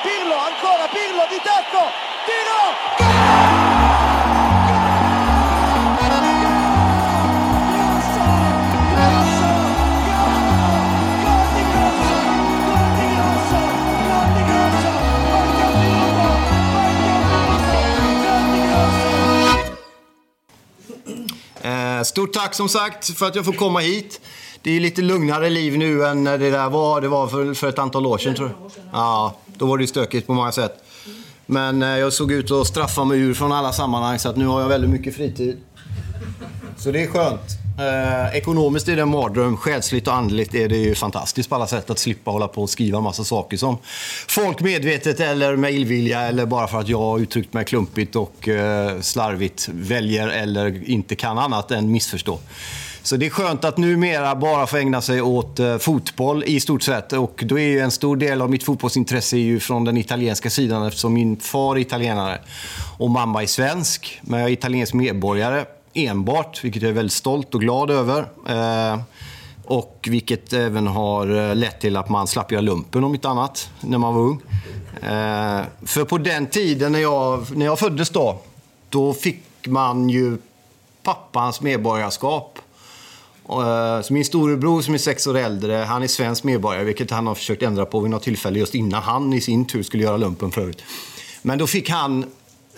Pirlo, ancora Pirlo di tacco, tiro! Eh, Stort tack som sagt för att jag får komma hit. Det är lite lugnare liv nu än när det där var. Det var för, för ett antal år sedan tror jag. Ja, då var det ju stökigt på många sätt. Men eh, jag såg ut att straffa mig ur från alla sammanhang så att nu har jag väldigt mycket fritid. Så det är skönt. Eh, ekonomiskt är det en mardröm. Själsligt och andligt är det ju fantastiskt på alla sätt att slippa hålla på och skriva massa saker som folk medvetet eller med illvilja eller bara för att jag har uttryckt mig klumpigt och eh, slarvigt väljer eller inte kan annat än missförstå. Så det är skönt att numera bara få ägna sig åt eh, fotboll i stort sett. Och då är ju en stor del av mitt fotbollsintresse ju från den italienska sidan eftersom min far är italienare och mamma är svensk. Men jag är italiensk medborgare enbart, vilket jag är väldigt stolt och glad över. Eh, och vilket även har eh, lett till att man slapp göra lumpen om inte annat, när man var ung. Eh, för på den tiden när jag, när jag föddes då, då fick man ju pappans medborgarskap. Eh, så min storebror som är sex år äldre, han är svensk medborgare, vilket han har försökt ändra på vid något tillfälle just innan han i sin tur skulle göra lumpen förut. Men då fick han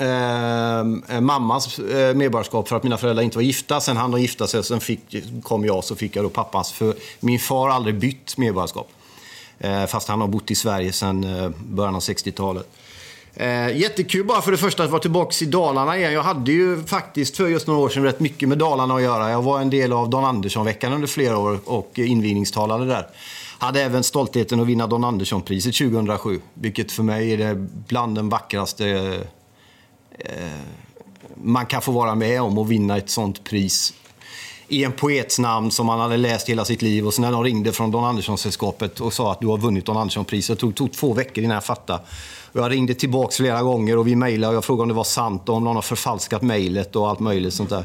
Eh, eh, mammas eh, medborgarskap för att mina föräldrar inte var gifta. Sen hann de gifta sig och sen fick, kom jag så fick jag då pappas. För min far har aldrig bytt medborgarskap. Eh, fast han har bott i Sverige sedan eh, början av 60-talet. Eh, jättekul bara för det första att vara tillbaka i Dalarna igen. Jag hade ju faktiskt för just några år sedan rätt mycket med Dalarna att göra. Jag var en del av Don Andersson-veckan under flera år och invigningstalade där. Hade även stoltheten att vinna Don Andersson-priset 2007. Vilket för mig är det bland den vackraste eh, Eh, man kan få vara med om och vinna ett sånt pris i en poets namn som man hade läst hela sitt liv. Och sen när de ringde från Don Andersson-sällskapet och sa att du har vunnit Don Andersson-priset. Det tog, tog två veckor innan jag fattade. Och jag ringde tillbaka flera gånger och vi mejlade och jag frågade om det var sant och om någon har förfalskat mejlet och allt möjligt sånt där.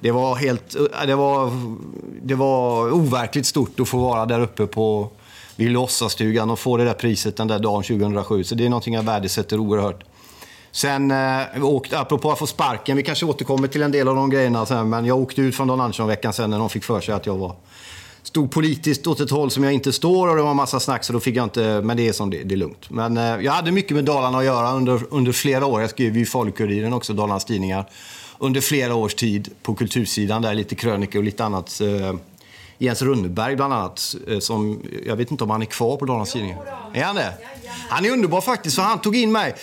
Det var helt... Eh, det var, det var overkligt stort att få vara där uppe på vid Lossastugan och få det där priset den där dagen 2007. Så det är någonting jag värdesätter oerhört. Sen eh, åkte, apropå att få sparken, vi kanske återkommer till en del av de grejerna sen, men jag åkte ut från Don Andersson-veckan sen när de fick för sig att jag var stod politiskt åt ett håll som jag inte står och det var massa snack så då fick jag inte, men det är som det, det är lugnt. Men eh, jag hade mycket med Dalarna att göra under, under flera år. Jag skrev ju i Falu-Kuriren också, Dalarnas Tidningar, under flera års tid på kultursidan där, lite krönikor och lite annat. Eh, Jens Runneberg bland annat, eh, som, jag vet inte om han är kvar på Dalarnas Tidningar. Är han det? Han är underbar faktiskt, för han tog in mig.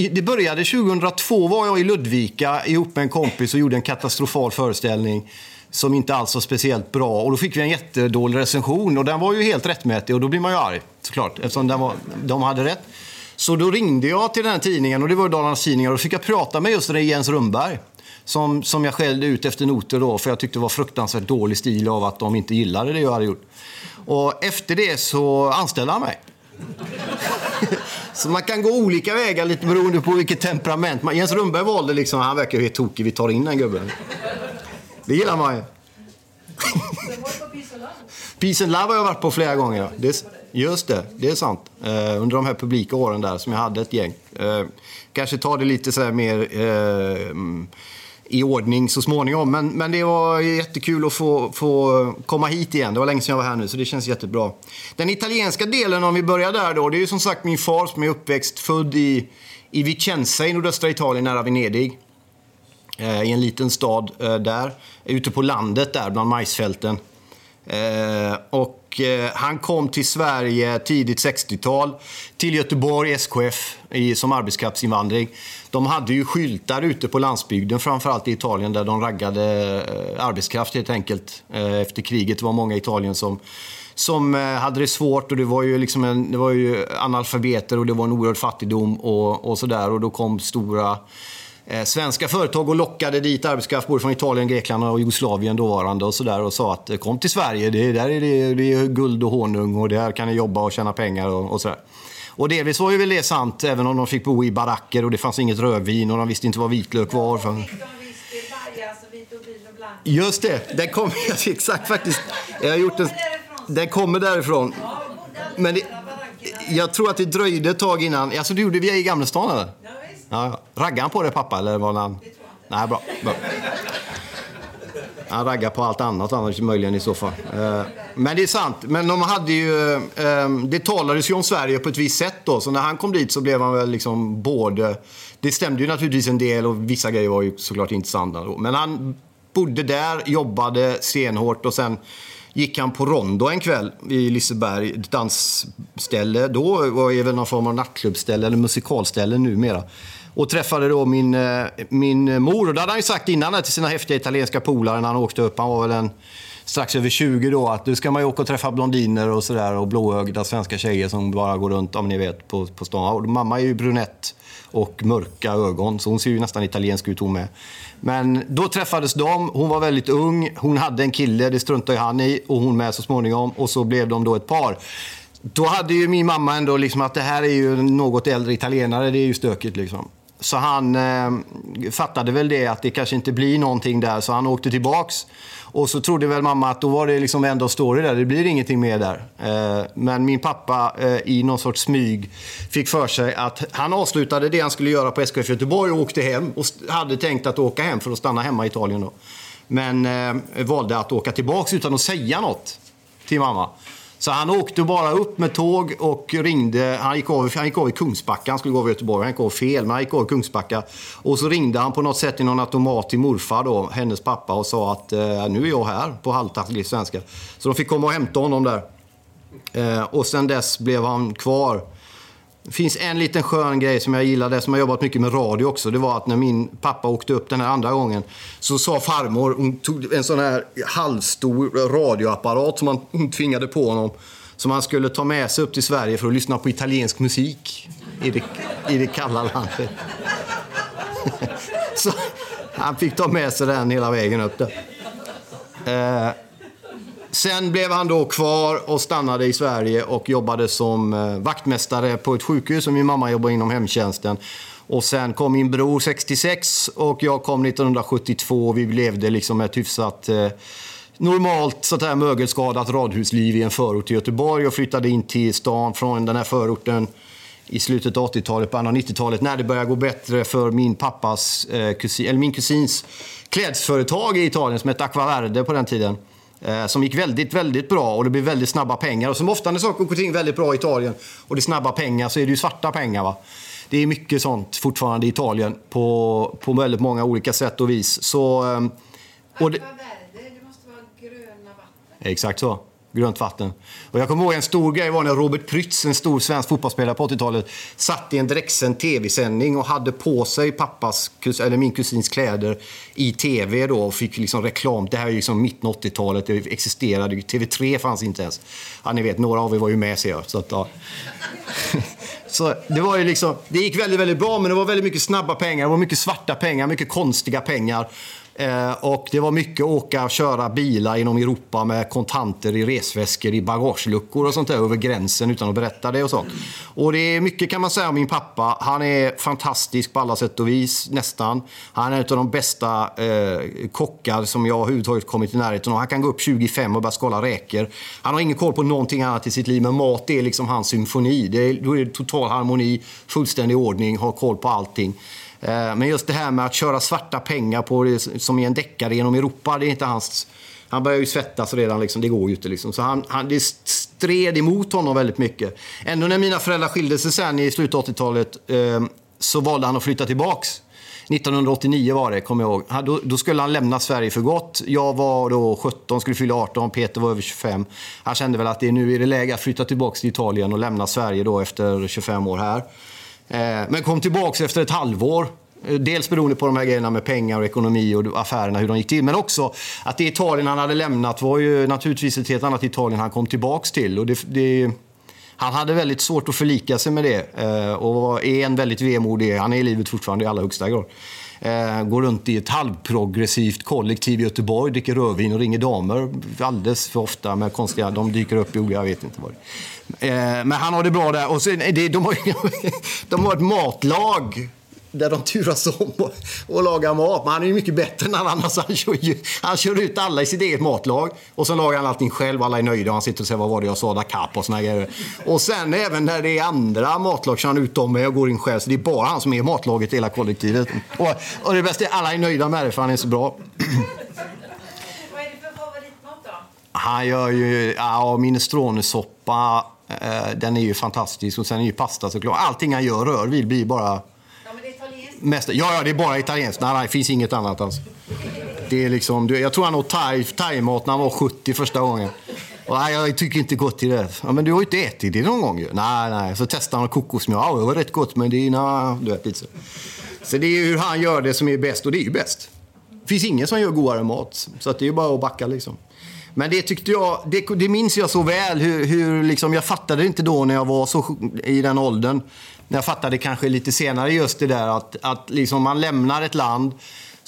Det började 2002 var jag i Ludvika ihop med en kompis och gjorde en katastrofal föreställning som inte alls var speciellt bra. Och då fick vi en jättedålig recension och den var ju helt rättmätig och då blir man ju arg såklart eftersom den var, de hade rätt. Så då ringde jag till den här tidningen och det var Dalarnas Tidningar och då fick jag prata med just den Jens Rundberg. Som, som jag skällde ut efter noter då för jag tyckte det var fruktansvärt dålig stil av att de inte gillade det jag hade gjort. Och efter det så anställde han mig. Så man kan gå olika vägar lite beroende på vilket temperament. man- Jens Rundberg valde liksom, han verkar ju helt tokig, vi tar in den gubben. Det gillar man ju. Peace and Love har jag varit på flera gånger. Det, just det, det är sant. Uh, under de här publika åren där som jag hade ett gäng. Uh, kanske ta det lite så här mer Uh, i ordning så småningom. Men, men det var jättekul att få, få komma hit igen. Det var länge sedan jag var här nu, så det känns jättebra. Den italienska delen, om vi börjar där då, det är ju som sagt min far som är uppväxt, född i, i Vicenza i nordöstra Italien, nära Venedig. Eh, I en liten stad eh, där, ute på landet där, bland majsfälten. Eh, och eh, han kom till Sverige tidigt 60-tal, till Göteborg, SKF, i, som arbetskraftsinvandring. De hade ju skyltar ute på landsbygden, framförallt i Italien, där de raggade eh, arbetskraft helt enkelt. Eh, efter kriget det var många i Italien som som eh, hade det svårt och det var ju, liksom en, det var ju analfabeter och det var en oerhörd fattigdom och, och sådär. Och då kom stora svenska företag och lockade dit arbetskraft både från Italien, Grekland och Jugoslavien dåvarande och sådär och sa att kom till Sverige, det, där är det, det är guld och honung och där kan ni jobba och tjäna pengar och, och sådär. Och delvis var ju väl det sant, även om de fick bo i baracker och det fanns inget rödvin och de visste inte vad vitlök var. För... Just det, den kommer exakt faktiskt. Jag har gjort en, den kommer därifrån. Men det, jag tror att det dröjde ett tag innan. Alltså du gjorde vi i Gamla stan eller? Ja, Raggade han på det pappa eller var han? Nej, bra. bra. Han raggar på allt annat annars möjligen i så fall. Eh, men det är sant. Men de hade ju, eh, det talades ju om Sverige på ett visst sätt då. Så när han kom dit så blev han väl liksom både... Det stämde ju naturligtvis en del och vissa grejer var ju såklart intressanta då. Men han bodde där, jobbade stenhårt och sen gick han på Rondo en kväll i Liseberg, ett dansställe. Då var det väl någon form av nattklubbställe eller musikalställe numera och träffade då min, eh, min mor. Och det hade han ju sagt innan till sina häftiga italienska polare när han åkte upp. Han var väl en, strax över 20 då. Att nu ska man ju åka och träffa blondiner och sådär. Och blåögda svenska tjejer som bara går runt, om ni vet, på, på stan. Och mamma är ju brunett och mörka ögon. Så hon ser ju nästan italiensk ut hon med. Men då träffades de. Hon var väldigt ung. Hon hade en kille, det struntade han i. Och hon med så småningom. Och så blev de då ett par. Då hade ju min mamma ändå liksom att det här är ju något äldre italienare. Det är ju stökigt liksom. Så han eh, fattade väl det att det kanske inte blir någonting där, så han åkte tillbaks. Och så trodde väl mamma att då var det liksom ändå story där, det blir ingenting mer där. Eh, men min pappa eh, i någon sorts smyg fick för sig att han avslutade det han skulle göra på SKF Göteborg och åkte hem och hade tänkt att åka hem för att stanna hemma i Italien då. Men eh, valde att åka tillbaks utan att säga något till mamma. Så han åkte bara upp med tåg och ringde. Han gick av, han gick av i Kungsbacka. Han skulle gå över Göteborg. Han gick av fel, men han gick av i Kungsbacka. Och så ringde han på något sätt i någon automat till morfar, då, hennes pappa, och sa att eh, nu är jag här på halvtacklig svenska. Så de fick komma och hämta honom där. Eh, och sen dess blev han kvar det finns en liten skön grej som jag gillade, som jag jobbat mycket med radio också. Det var att när min pappa åkte upp den här andra gången så sa farmor, hon tog en sån här halvstor radioapparat som hon tvingade på honom. Som han skulle ta med sig upp till Sverige för att lyssna på italiensk musik i det, i det kalla landet. så han fick ta med sig den hela vägen upp där. Eh, Sen blev han då kvar och stannade i Sverige och jobbade som eh, vaktmästare på ett sjukhus. Och min mamma jobbade inom hemtjänsten. Och sen kom min bror 66 och jag kom 1972. Vi levde liksom ett hyfsat eh, normalt sånt här mögelskadat radhusliv i en förort till Göteborg och flyttade in till stan från den här förorten i slutet av 80-talet, början av 90-talet när det började gå bättre för min pappas eh, kusin, eller min kusins klädesföretag i Italien som hette Aquaverde på den tiden. Eh, som gick väldigt, väldigt bra och det blev väldigt snabba pengar. Och som ofta när saker och ting väldigt bra i Italien och det är snabba pengar så är det ju svarta pengar. Va? Det är mycket sånt fortfarande i Italien på, på väldigt många olika sätt och vis. Så, ehm, och det, det måste vara gröna vatten. Exakt så grönt vatten. Och jag kommer ihåg en stor grej var när Robert Prytz, en stor svensk fotbollsspelare på 80-talet, satt i en direktsänd tv-sändning och hade på sig pappas, eller min kusins kläder i tv då och fick liksom reklam. Det här är liksom mitten 80-talet, det existerade TV3 fanns inte ens. Ja, ni vet, några av er var ju med ser jag. Så, att, ja. så det var ju liksom, det gick väldigt, väldigt bra men det var väldigt mycket snabba pengar, det var mycket svarta pengar, mycket konstiga pengar. Eh, och det var mycket åka och köra bilar inom Europa med kontanter i resväskor i bagageluckor och sånt där över gränsen utan att berätta det och sånt. Och det är mycket kan man säga om min pappa. Han är fantastisk på alla sätt och vis, nästan. Han är en av de bästa eh, kockar som jag överhuvudtaget kommit i närheten av. Han kan gå upp 25 och börja skala räkor. Han har ingen koll på någonting annat i sitt liv, men mat är liksom hans symfoni. Det är, då är det total harmoni, fullständig ordning, har koll på allting. Eh, men just det här med att köra svarta pengar på det, som i en deckare genom Europa, det är inte hans... Han börjar ju svettas redan, liksom. det går ju inte. Liksom. Så han, han, det stred emot honom väldigt mycket. Ändå när mina föräldrar skilde sig sen i slutet av 80-talet eh, så valde han att flytta tillbaks 1989 var det, kommer jag ihåg. Då, då, skulle han lämna Sverige för gott. Jag var då 17, skulle fylla 18, Peter var över 25. Han kände väl att det, nu är det läge att flytta tillbaka till Italien och lämna Sverige då efter 25 år här. Eh, men kom tillbaka efter ett halvår. Eh, dels beroende på de här grejerna med pengar och ekonomi och affärerna, hur de gick till. Men också att det Italien han hade lämnat var ju naturligtvis ett helt annat Italien han kom tillbaka till. Och det, det han hade väldigt svårt att förlika sig med det eh, och är en väldigt vemodig. Han är i livet fortfarande i allra högsta grad. Eh, går runt i ett halvprogressivt kollektiv i Göteborg, dricker rödvin och ringer damer alldeles för ofta med konstiga... De dyker upp i jag vet inte vad. Eh, men han har det bra där. Och sen, eh, det, de, har, de har ett matlag där de turas om och, och lagar mat. Men han är ju mycket bättre än alla andra. Så han, kör ju, han kör ut alla i sitt eget matlag. Och så lagar han allting själv. Alla är nöjda. Han sitter och säger vad var det jag sa, da cap och såna grejer. Och sen även när det är andra matlag kör han ut dem med och går in själv. Så det är bara han som är i matlaget i hela kollektivet. Och, och det bästa är alla är nöjda med det för han är så bra. Vad är det för favoritmat då? Han gör ju ja, minestronesoppa. Eh, den är ju fantastisk. Och sen är ju pasta såklart. Allting han gör rör vid blir bara Mest, ja, ja, det är bara italienskt. Nej, nej, det finns inget annat alls. Det är liksom, jag tror han åt thai-mat när han var 70 första gången. Och, nej, jag tycker inte gott i det. Ja, men du har ju inte ätit det någon gång ju. Nej, nej. Så testade han kokosmjöl. Ja, det var rätt gott, men det är... Nej, du vet, lite så. så det är hur han gör det som är bäst, och det är ju bäst. Det finns ingen som gör godare mat. Så att det är bara att backa liksom. Men det tyckte jag, det, det minns jag så väl. Hur, hur liksom, jag fattade inte då när jag var så, i den åldern jag fattade kanske lite senare just det där att, att liksom man lämnar ett land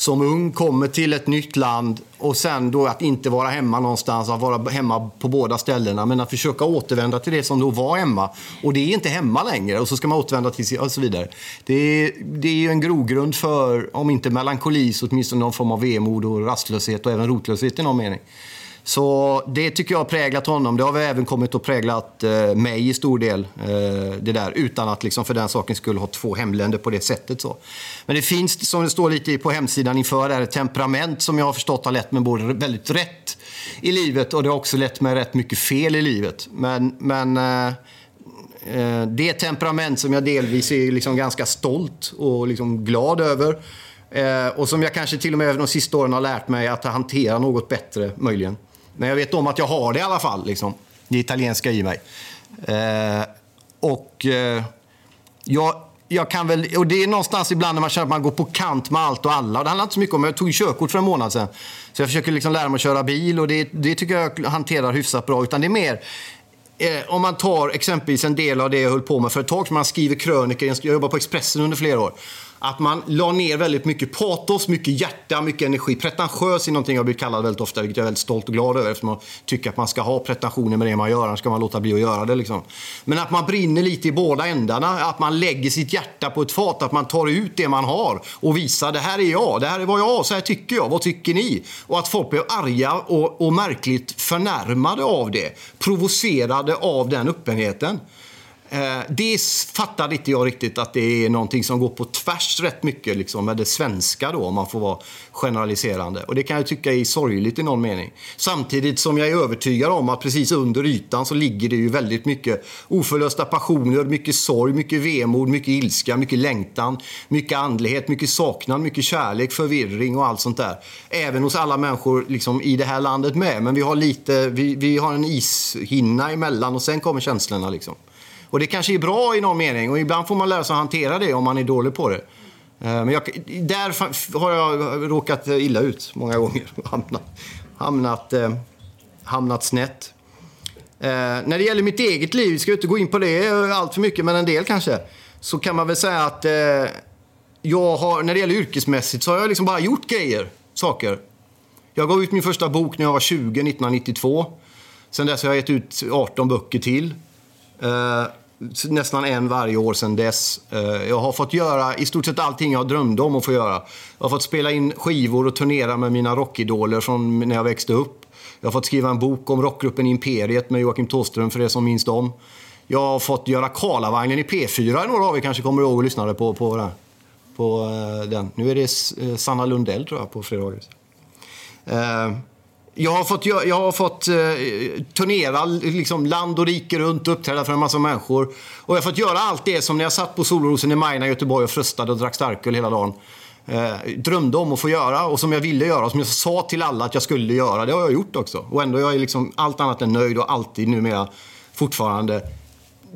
som ung, kommer till ett nytt land och sen då att inte vara hemma någonstans, att vara hemma på båda ställena, men att försöka återvända till det som då var hemma. Och det är inte hemma längre och så ska man återvända till sig och så vidare. Det är, det är ju en grogrund för, om inte melankoli, så åtminstone någon form av vemod och rastlöshet och även rotlöshet i någon mening. Så det tycker jag har präglat honom. Det har väl även kommit att präglat eh, mig i stor del. Eh, det där, utan att liksom för den saken skulle ha två hemländer på det sättet. Så. Men det finns, som det står lite på hemsidan inför, det här, ett temperament som jag har förstått har lett mig både väldigt rätt i livet och det har också lett mig rätt mycket fel i livet. Men, men eh, eh det temperament som jag delvis är liksom ganska stolt och liksom glad över. Eh, och som jag kanske till och med de sista åren har lärt mig att hantera något bättre, möjligen. Men jag vet om att jag har det i alla fall, liksom. det italienska i mig. Eh, och eh, jag, jag kan väl, och det är någonstans ibland när man känner att man går på kant med allt och alla. Och Det handlar inte så mycket om, jag tog körkort för en månad sedan. Så jag försöker liksom lära mig att köra bil och det, det tycker jag hanterar hyfsat bra. Utan det är mer, eh, om man tar exempelvis en del av det jag höll på med för ett tag sedan, man skriver krönikor, jag jobbade på Expressen under flera år att man la ner väldigt mycket patos, mycket hjärta, mycket energi. Pretentiös är någonting jag blir kallad väldigt ofta, vilket jag är väldigt stolt och glad över eftersom man tycker att man ska ha pretensioner med det man gör, annars ska man låta bli att göra det. Liksom. Men att man brinner lite i båda ändarna, att man lägger sitt hjärta på ett fat, att man tar ut det man har och visar det här är jag, det här är vad jag har, så här tycker jag, vad tycker ni? Och att folk blev arga och, och märkligt förnärmade av det, provocerade av den öppenheten. Eh, det fattade inte jag riktigt att det är någonting som går på tvärs rätt mycket liksom, med det svenska då, om man får vara generaliserande. Och det kan jag tycka är sorgligt i någon mening. Samtidigt som jag är övertygad om att precis under ytan så ligger det ju väldigt mycket oförlösta passioner, mycket sorg, mycket vemod, mycket ilska, mycket längtan, mycket andlighet, mycket saknad, mycket kärlek, förvirring och allt sånt där. Även hos alla människor liksom, i det här landet med. Men vi har lite, vi, vi har en ishinna emellan och sen kommer känslorna liksom. Och det kanske är bra i någon mening och ibland får man lära sig att hantera det om man är dålig på det. Eh, men jag, där har jag råkat illa ut många gånger. Hamnat, hamnat, eh, hamnat snett. Eh, när det gäller mitt eget liv, vi ska inte gå in på det allt för mycket, men en del kanske. Så kan man väl säga att eh, jag har, när det gäller yrkesmässigt så har jag liksom bara gjort grejer, saker. Jag gav ut min första bok när jag var 20, 1992. Sen dess har jag gett ut 18 böcker till eh, nästan en varje år sedan dess. Eh, jag har fått göra i stort sett allting jag drömde om att få göra. Jag har fått spela in skivor och turnera med mina rockidoler från när jag växte upp. Jag har fått skriva en bok om rockgruppen Imperiet med Joakim Thåström för er som minns dem. Jag har fått göra Karlavagnen i P4, några av er kanske kommer ihåg och lyssnade på, på, på eh, den. Nu är det eh, Sanna Lundell tror jag på fredagar. Jag har fått, jag har fått eh, turnera liksom land och rike runt och uppträda för en massa människor. Och jag har fått göra allt det som när jag satt på Solrosen i Majna i Göteborg och fröstade och drack starköl hela dagen. Eh, drömde om att få göra och som jag ville göra och som jag sa till alla att jag skulle göra. Det har jag gjort också. Och ändå är jag liksom allt annat än nöjd och alltid numera fortfarande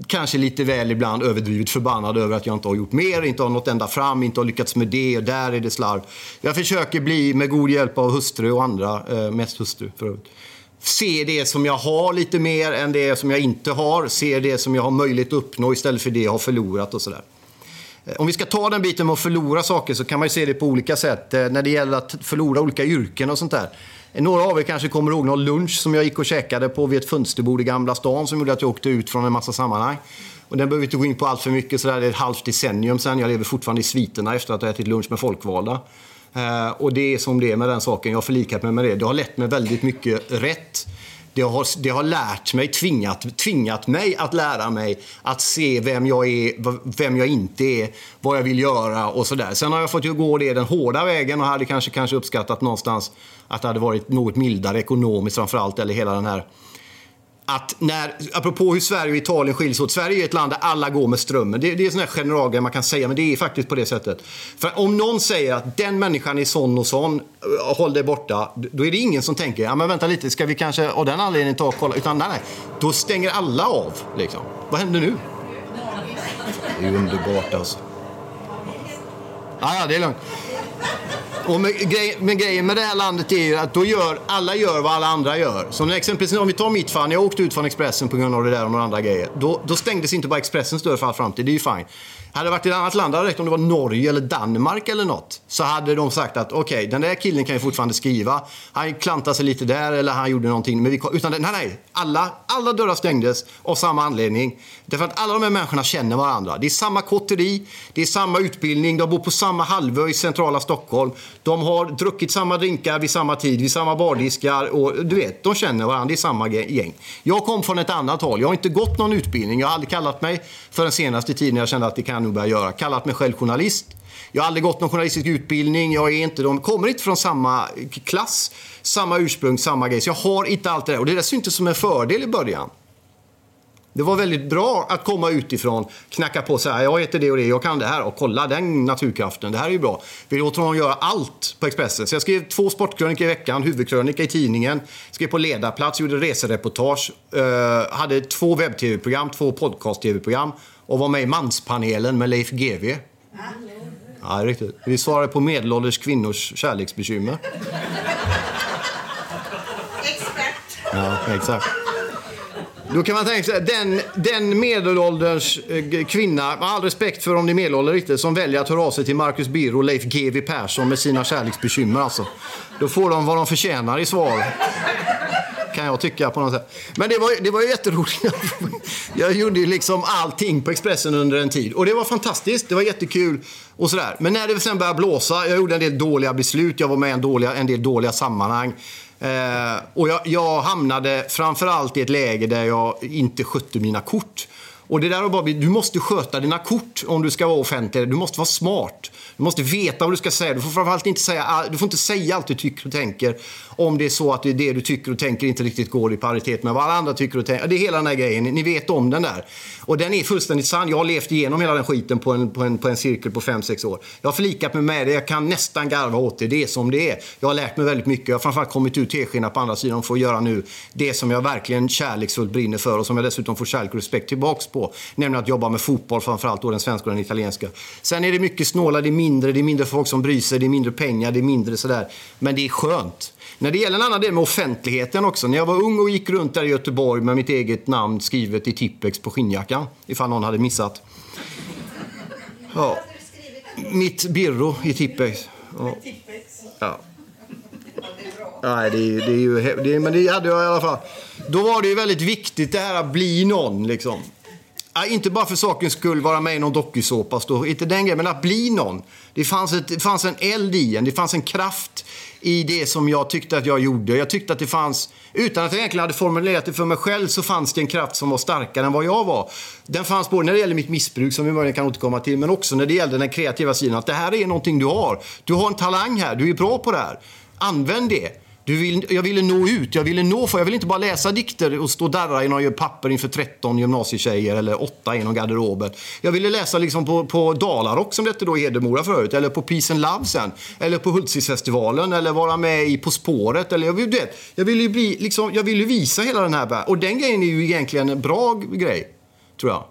kanske lite väl ibland överdrivet förbannad över att jag inte har gjort mer, inte har nått ända fram, inte har lyckats med det och där är det slarv. Jag försöker bli, med god hjälp av hustru och andra, eh, mest hustru för övrigt, se det som jag har lite mer än det som jag inte har, se det som jag har möjlighet att uppnå istället för det jag har förlorat och sådär. Eh, om vi ska ta den biten med att förlora saker så kan man ju se det på olika sätt. Eh, när det gäller att förlora olika yrken och sånt där. Några av er kanske kommer ihåg någon lunch som jag gick och käkade på vid ett fönsterbord i Gamla stan som gjorde att jag åkte ut från en massa sammanhang. Och den behöver vi inte gå in på allt för mycket, så där det är ett halvt decennium sedan. Jag lever fortfarande i sviterna efter att ha ätit lunch med folkvalda. Eh, och det är som det är med den saken. Jag har förlikat mig med det. Det har lett mig väldigt mycket rätt. Det har, det har lärt mig, tvingat, tvingat mig att lära mig att se vem jag är, vem jag inte är, vad jag vill göra och sådär. Sen har jag fått ju gå det den hårda vägen och hade kanske, kanske uppskattat någonstans att det hade varit något mildare ekonomiskt framförallt, eller hela den här att när, apropå hur Sverige och Italien skiljs åt. Sverige är ett land där alla går med strömmen. Det, det är en sån här generalgrej man kan säga, men det är faktiskt på det sättet. För om någon säger att den människan är sån och sån, eh, håll dig borta. Då är det ingen som tänker, ja men vänta lite, ska vi kanske av den anledningen ta och kolla? Utan nej, nej. Då stänger alla av, liksom. Vad händer nu? Det är underbart alltså. Ja, ja, det är lugnt. Och med, grej, men grejen med det här landet är ju att då gör, alla gör vad alla andra gör. Som när exempelvis om vi tar mitt fall, när jag åkte ut från Expressen på grund av det där och några andra grejer. Då, då stängdes inte bara Expressens dörr för all framtid, det är ju fine. Hade det varit i ett annat land, hade räckt om det var Norge eller Danmark eller något. Så hade de sagt att okej, okay, den där killen kan ju fortfarande skriva. Han klantade sig lite där eller han gjorde någonting. Men vi, utan det, nej, nej. Alla, alla dörrar stängdes av samma anledning. Därför att alla de här människorna känner varandra. Det är samma kotteri, det är samma utbildning, de bor på samma halvö i centrala Stockholm. De har druckit samma drinkar vid samma tid, vid samma bardiskar. Och du vet, de känner varandra, det är samma gäng. Jag kom från ett annat håll. Jag har inte gått någon utbildning. Jag har aldrig kallat mig för den senaste tiden jag kände att det kan jag nog börja göra. Kallat mig själv journalist. Jag har aldrig gått någon journalistisk utbildning. Jag är inte, de kommer inte från samma klass, samma ursprung, samma grej. Så jag har inte allt det där. Och det där syntes som en fördel i början. Det var väldigt bra att komma utifrån, knacka på så här, jag heter det och det, jag kan det här och kolla den naturkraften, det här är ju bra. Vi låter honom göra allt på Expressen. Så jag skrev två sportkrönikor i veckan, huvudkrönika i tidningen, skrev på ledarplats, gjorde resereportage, eh, hade två webb-tv-program, två podcast-tv-program och var med i Manspanelen med Leif GW. Ja, riktigt. Vi svarade på medelålders kvinnors kärleksbekymmer. Expert. Ja, exakt. Då kan man tänka sig, den, den medelålders eh, kvinna, med all respekt för om det är medelålder riktigt, som väljer att höra av sig till Marcus Birro och Leif GW Persson med sina kärleksbekymmer alltså. Då får de vad de förtjänar i svar. Kan jag tycka på något sätt. Men det var, det var ju jätteroligt. Jag gjorde ju liksom allting på Expressen under en tid. Och det var fantastiskt, det var jättekul och sådär. Men när det sen började blåsa, jag gjorde en del dåliga beslut, jag var med i en, dåliga, en del dåliga sammanhang. Eh, och jag, jag hamnade framförallt i ett läge där jag inte skötte mina kort. Och det där har bara du måste sköta dina kort om du ska vara offentlig. Du måste vara smart. Du måste veta vad du ska säga. Du får framförallt inte säga, du får inte säga allt du tycker och tänker om det är så att det, du tycker och tänker inte riktigt går i paritet med vad alla andra tycker och tänker. Det är hela den här grejen. Ni vet om den där. Och den är fullständigt sann. Jag har levt igenom hela den skiten på en, på en, på en cirkel på 5-6 år. Jag har förlikat mig med det. Jag kan nästan garva åt det. Det är som det är. Jag har lärt mig väldigt mycket. Jag har framförallt kommit ut teskina på andra sidan och får göra nu det som jag verkligen kärleksfullt brinner för och som jag dessutom får kärlek och respekt tillbaks på. Nämligen att jobba med fotboll, framförallt då den svenska och den italienska. Sen är det mycket snåla, det är mindre, det är mindre folk som bryr sig, det är mindre pengar, det är mindre sådär. Men det är skönt. När det gäller en annan del med offentligheten också. När jag var ung och gick runt där i Göteborg med mitt eget namn skrivet i Tippex på skinnjackan. Ifall någon hade missat. Ja. Mitt Birro i Tippex. Ja. Ja. Nej, det är, det är ju... Det är, men det hade jag i alla fall. Då var det ju väldigt viktigt det här att bli någon liksom. Ja, inte bara för sakens skull vara med i någon dokusåpa, inte den grejen, men att bli någon. Det fanns, ett, det fanns en eld i en, det fanns en kraft i det som jag tyckte att jag gjorde. Jag tyckte att det fanns, utan att jag egentligen hade formulerat det för mig själv, så fanns det en kraft som var starkare än vad jag var. Den fanns både när det gäller mitt missbruk, som vi möjligen kan återkomma till, men också när det gällde den kreativa sidan. Att det här är någonting du har. Du har en talang här, du är bra på det här. Använd det. Du vill, jag ville nå ut, jag ville nå för Jag ville inte bara läsa dikter och stå och darra i några papper inför 13 gymnasietjejer eller 8 i någon garderoben. Jag ville läsa liksom på, på Dalarock som det hette då i Hedemora förut, eller på Peace and Love sen, eller på Hultsfredsfestivalen, eller vara med i På spåret. Eller, jag, du vet, jag ville ju bli, liksom, jag ville visa hela den här världen. Och den grejen är ju egentligen en bra grej, tror jag.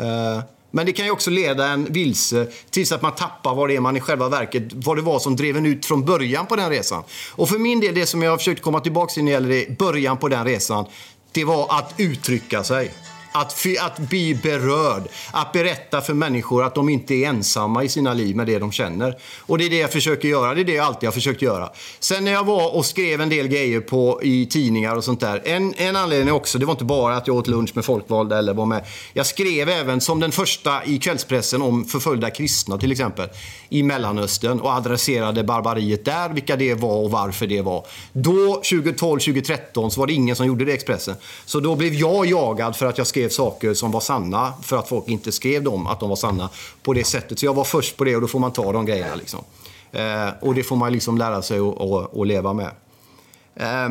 Uh, men det kan ju också leda en vilse tills att man tappar vad det är man i själva verket, vad det var som drev en ut från början på den resan. Och för min del, det som jag har försökt komma tillbaka till när det gäller det, början på den resan, det var att uttrycka sig. Att, att bli berörd. Att berätta för människor att de inte är ensamma i sina liv med det de känner. Och det är det jag försöker göra. Det är det jag alltid har försökt göra. Sen när jag var och skrev en del grejer på, i tidningar och sånt där. En, en anledning också, det var inte bara att jag åt lunch med folkvalda eller var med. Jag skrev även som den första i kvällspressen om förföljda kristna till exempel. I Mellanöstern och adresserade barbariet där, vilka det var och varför det var. Då, 2012, 2013, så var det ingen som gjorde det i Expressen. Så då blev jag jagad för att jag skrev saker som var sanna för att folk inte skrev dem att de var sanna på det sättet. Så jag var först på det och då får man ta de grejerna. Liksom. Eh, och det får man liksom lära sig att- leva med. Eh,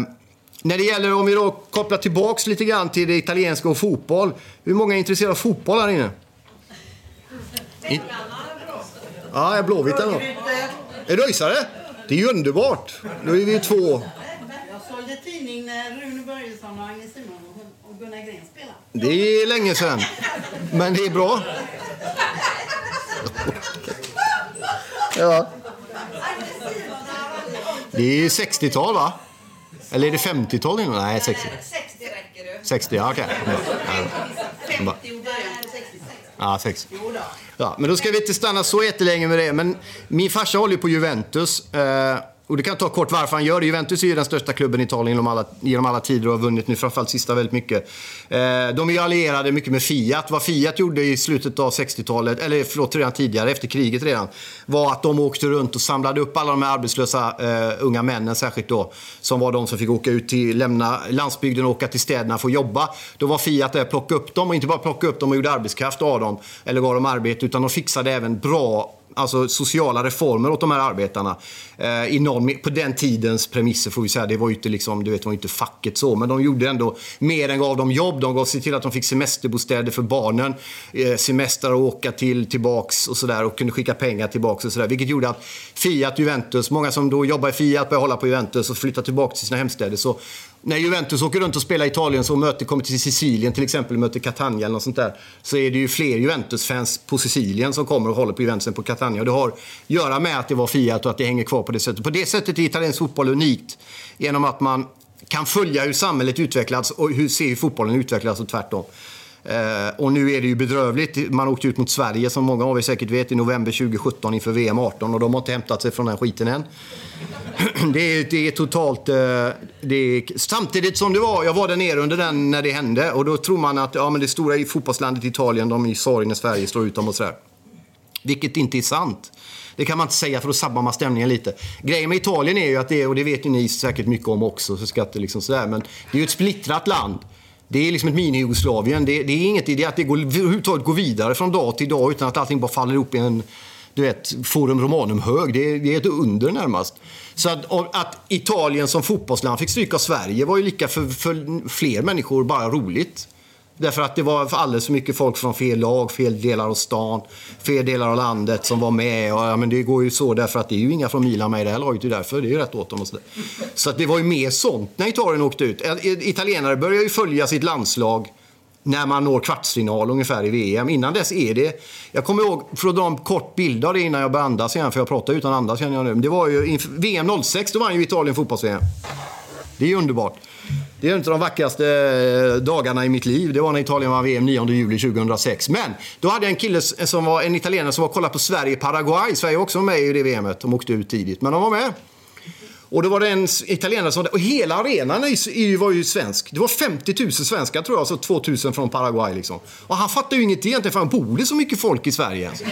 när det gäller, om vi då kopplar tillbaks lite grann till det italienska och fotboll. Hur många är intresserade av fotboll här inne? In... Ja, jag är blåvit ändå. Är du öisare? Det är ju underbart. Då är vi två. Jag sålde tidning när Rune Börjesson och Agnes Simon och Gunnar Gren spelade. Det är länge sedan. Men det är bra. Ja. Det är 60-tal, va? Eller är det 50-tal? nu? Nej, 60. 60 räcker du. 60, ja okej. Ja. 50 och början på 66. Ja, 60. Jo då. Ja, men då ska vi inte stanna så jättelänge med det. Men min farsa håller ju på Juventus. Och det kan jag ta kort varför han gör det. Juventus är ju den största klubben i Italien genom alla, genom alla tider och har vunnit nu framförallt sista väldigt mycket. Eh, de är ju allierade mycket med Fiat. Vad Fiat gjorde i slutet av 60-talet, eller förlåt redan tidigare, efter kriget redan, var att de åkte runt och samlade upp alla de här arbetslösa eh, unga männen särskilt då, som var de som fick åka ut till, lämna landsbygden och åka till städerna för att jobba. Då var Fiat där och plockade upp dem och inte bara plockade upp dem och gjorde arbetskraft av dem eller gav dem arbete utan de fixade även bra alltså sociala reformer åt de här arbetarna. Eh, i någon, på den tidens premisser får vi säga. Det var ju inte, liksom, du vet, var inte facket så, men de gjorde ändå mer än gav dem jobb. De gav sig till att de fick semesterbostäder för barnen, eh, semester och åka till tillbaks och sådär och kunde skicka pengar tillbaks och sådär. Vilket gjorde att Fiat, Juventus, många som då jobbar i Fiat började hålla på Juventus och flytta tillbaka till sina hemstäder. Så när Juventus åker runt och spelar i Italien så möter, kommer till Sicilien till exempel, möter Catania eller något sånt där. Så är det ju fler Juventus-fans på Sicilien som kommer och håller på Juventus än på Catania. Och det har att göra med att det var Fiat och att det hänger kvar på det sättet. På det sättet är italiensk fotboll unikt. Genom att man kan följa hur samhället utvecklas och hur, se hur fotbollen utvecklas och tvärtom. Eh, och nu är det ju bedrövligt. Man åkte ut mot Sverige som många av er säkert vet i november 2017 inför VM 18 och de har inte hämtat sig från den skiten än. Det är, det är totalt... eh, Det är, samtidigt som det var, jag var där nere under den när det hände och då tror man att ja, men det stora i fotbollslandet Italien, de är i sorg när Sverige slår ut dem och sådär. Vilket inte är sant. Det kan man inte säga för då sabbar man stämningen lite. Grejen med Italien är ju att det är, och det vet ju ni säkert mycket om också, så ska inte liksom sådär, men det är ju ett splittrat land. Det är liksom ett mini-Jugoslavien. Det, det är inget idé att det går, överhuvudtaget går vidare från dag till dag utan att allting bara faller ihop i en du vet, Forum Romanum-hög. Det, är- det är ett under närmast. Så att, att Italien som fotbollsland fick stryka av Sverige var ju lika för, för fler människor bara roligt. Därför att det var alldeles för mycket folk från fel lag, fel delar av stan, fel delar av landet som var med. Och, ja, men det går ju så därför att det är ju inga från Milan med i det här laget. Det är därför. Det är ju rätt åt dem och så där. Så att det var ju mer sånt när Italien åkte ut. Italienare börjar ju följa sitt landslag när man når kvartsfinal ungefär i VM. Innan dess är det... Jag kommer ihåg, för att dra en kort bild av det innan jag börjar andas igen, för jag pratar utan andas känner jag nu. Men Det var ju VM 06, då vann ju Italien fotbolls-VM. Det är ju underbart. Det är inte de vackraste eh, dagarna i mitt liv. Det var när Italien vann VM 9 juli 2006. Men då hade jag en kille som var en italienare som var och kollade på Sverige-Paraguay. Sverige var också med i det VMet. De åkte ut tidigt, men de var med. Och då var det en italienare som... Och hela arenan var ju svensk. Det var 50 000 svenskar tror jag, så 2 000 från Paraguay liksom. Och han fattade ju ingenting egentligen, för han bor det så mycket folk i Sverige ens?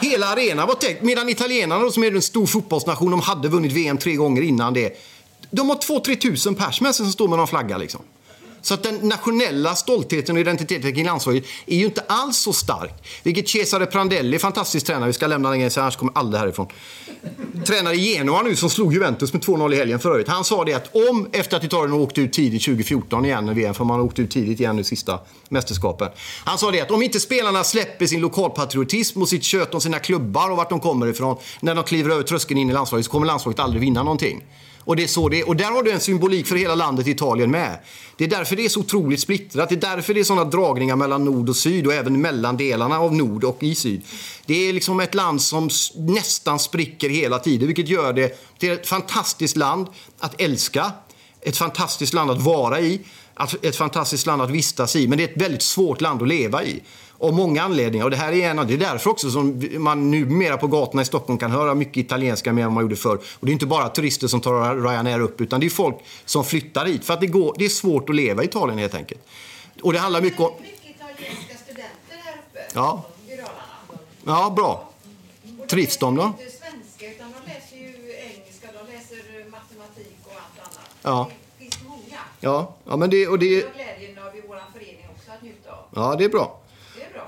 Hela arenan var täckt. Medan italienarna, då, som är en stor fotbollsnation, de hade vunnit VM tre gånger innan det. De har 2-3 tusen pers med sig som står med någon flagga liksom. Så att den nationella stoltheten och identiteten kring landslaget är ju inte alls så stark. Vilket Cesare Prandelli, fantastisk tränare, vi ska lämna den grejen annars kommer aldrig härifrån. Tränare i Genoa nu som slog Juventus med 2-0 i helgen för övrigt. Han sa det att om, efter att Italien åkte ut tidigt 2014 igen i VM, för man har åkt ut tidigt igen nu sista mästerskapen. Han sa det att om inte spelarna släpper sin lokalpatriotism och sitt kött om sina klubbar och vart de kommer ifrån när de kliver över tröskeln in i landslaget så kommer landslaget aldrig vinna någonting. Och, det är så det är. och där har du en symbolik för hela landet Italien med. Det är därför det är så otroligt splittrat. Det är därför det är sådana dragningar mellan nord och syd och även mellan delarna av nord och i syd. Det är liksom ett land som nästan spricker hela tiden, vilket gör det till ett fantastiskt land att älska. Ett fantastiskt land att vara i. Ett fantastiskt land att vistas i. Men det är ett väldigt svårt land att leva i. Av många anledningar. Och det här är en av, det är därför också som man numera på gatorna i Stockholm kan höra mycket italienska mer än man gjorde förr. Och det är inte bara turister som tar Ryanair upp, utan det är folk som flyttar hit. För att det, går, det är svårt att leva i Italien helt enkelt. Och det handlar mycket om... Mycket italienska studenter här uppe. Ja. Ja, bra. Trivs de då? Ja. Det finns många. Ja, ja men det... Och Det det har glädjen av i vår förening också att njuta av. ja, det är bra.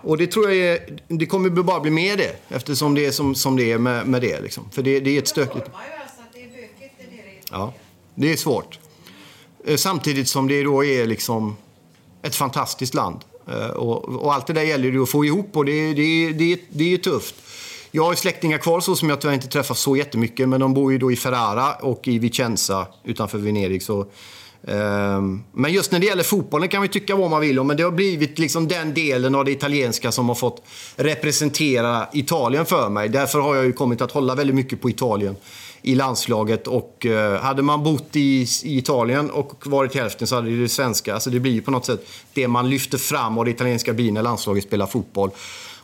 Och det tror jag är, det kommer bara bli mer det. Eftersom det är som, som det är med, med det. Liksom. För det, det är ett stökigt... alltså Ja, det är svårt. Eh, Samtidigt som det då är liksom ett fantastiskt land. Eh, Och, och allt det där gäller det att få ihop och det, det, det, det är tufft. Jag har släktingar kvar så som jag tyvärr inte träffar så jättemycket. Men de bor ju då i Ferrara och i Vicenza utanför Venedig. Så, Ehm, men just när det gäller fotbollen kan vi tycka vad man vill om. Men det har blivit liksom den delen av det italienska som har fått representera Italien för mig. Därför har jag ju kommit att hålla väldigt mycket på Italien i landslaget. Och eh, hade man bott i, i Italien och varit hälften så hade det det svenska. Alltså det blir ju på något sätt det man lyfter fram av det italienska blir när landslaget spelar fotboll.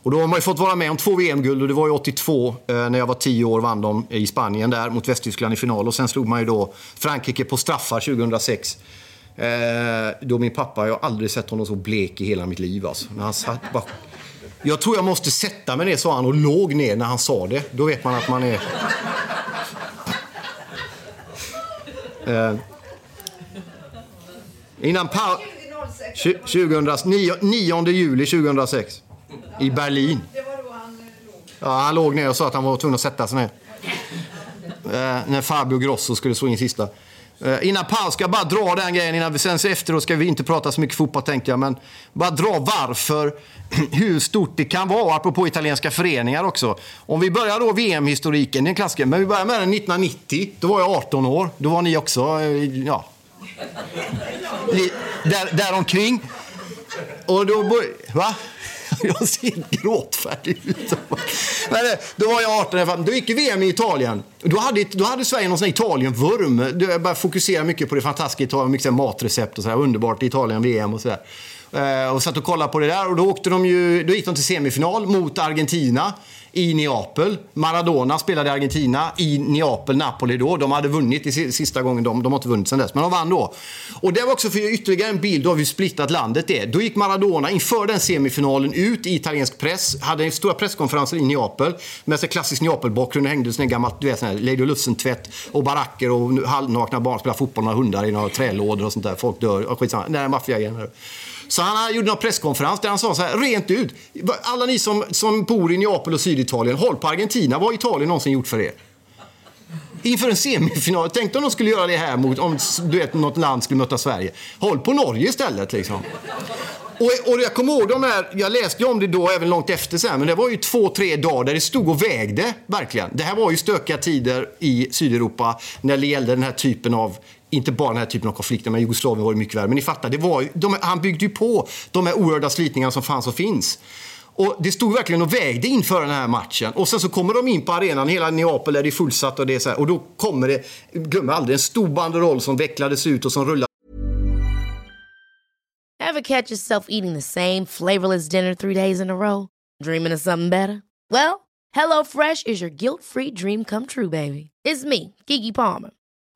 Och då har man ju fått vara med om två VM-guld och det var ju 82 eh, när jag var 10 år vann de i Spanien där mot Västtyskland i final. Och sen slog man ju då Frankrike på straffar 2006. Eh, då min pappa, jag har aldrig sett honom så blek i hela mitt liv alltså. När han satt bara... Jag tror jag måste sätta mig ner, sa han och låg ner när han sa det. Då vet man att man är... Eh, innan pa- 2006. Tju- 2000, 9, 9 juli 2006. I Berlin. Det var då han eh, låg. Ja, han låg ner och sa att han var tvungen att sätta sig ner. Eh, när Fabio Grosso skulle slå in sista. Eh, innan paus ska jag bara dra den grejen. Innan vi sen efteråt ska vi inte prata så mycket fotboll tänkte jag. Men bara dra varför, hur stort det kan vara. Apropå italienska föreningar också. Om vi börjar då VM-historiken, det är en klassiker. Men vi börjar med den 1990. Då var jag 18 år. Då var ni också, eh, ja. Där, däromkring. Och då. Va? Jag ser gråtfärdig ut. Men eh, då var jag 18. Då gick ju VM i Italien. Då hade, då hade Sverige någon sån här Italien-vurm. Jag började fokusera mycket på det fantastiska Italien. Mycket matrecept och sådär. Underbart Italien, VM och sådär. Eh, och satt och kollade på det där. Och då, åkte de ju, då gick de till semifinal mot Argentina i Neapel. Maradona spelade i Argentina i Neapel, Napoli då. De hade vunnit i sista gången. De, de har inte vunnit sedan dess, men de vann då. Och det var också för att ge ytterligare en bild av hur splittat landet är. Då gick Maradona inför den semifinalen ut i italiensk press. Hade stora presskonferenser i Neapel. Med så klassisk Neapel-bakgrund. Det hängde sån här gammalt, du vet, sån här Lady Lussen-tvätt och baracker och halvnakna barn spelar fotboll med hundar i några trälådor och sånt där. Folk dör. Och skitsamma. Den här maffiagrejen. Så han gjorde en presskonferens där han sa så här, rent ut. Alla ni som, som bor i Neapel och Syditalien, håll på Argentina. Vad har Italien någonsin gjort för er? Inför en semifinal. Tänk om de skulle göra det här mot, om du vet, något land skulle möta Sverige. Håll på Norge istället liksom. Och, och jag kommer ihåg de här, jag läste ju om det då även långt efter sen, men det var ju två, tre dagar där det stod och vägde, verkligen. Det här var ju stökiga tider i Sydeuropa när det gällde den här typen av inte bara den här typen av konflikter, men Jugoslavien var det mycket värre. Men ni fattar, det var, ju- de, han byggde ju på de här oerhörda slitningarna som fanns och finns. Och det stod verkligen och vägde inför den här matchen. Och sen så kommer de in på arenan, hela Neapel är det fullsatt och det är så här. Och då kommer det, glöm aldrig, en stor banderoll som vecklades ut och som rullade Ever catch yourself eating the same flavorless dinner three days in a row? Dreaming of something better? Well, HelloFresh is your guilt free dream come true, baby. It's me, Gigi Palmer.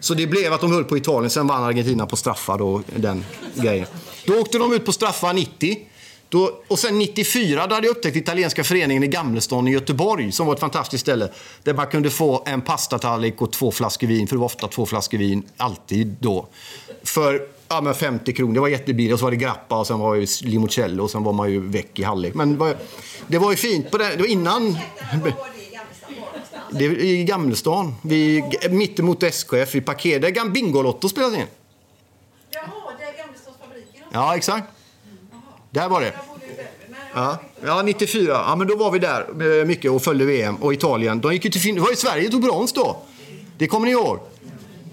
Så det blev att de höll på Italien, sen vann Argentina på straffar och den grejen. Då åkte de ut på straffar 90. Då, och sen 94 då hade jag upptäckt italienska föreningen i Gamlestan i Göteborg som var ett fantastiskt ställe. Där man kunde få en pastatallrik och två flaskor vin, för det var ofta två flaskor vin, alltid då. För ja, men 50 kronor, det var jättebilligt. Och så var det grappa och sen var det limoncello och sen var man ju väck i halvlek. Men det var, det var ju fint på det, det var innan... Det är i Gamlestan, vid, mittemot SKF, i parker. Där Bingolotto spelas in. Jaha, det är. Ja, exakt. Där var det. Ja, ja 94. Ja, men då var vi där eh, mycket och följde VM. Och Italien, de gick ju till fin- Det var ju Sverige tog brons då. Det kommer ni ihåg?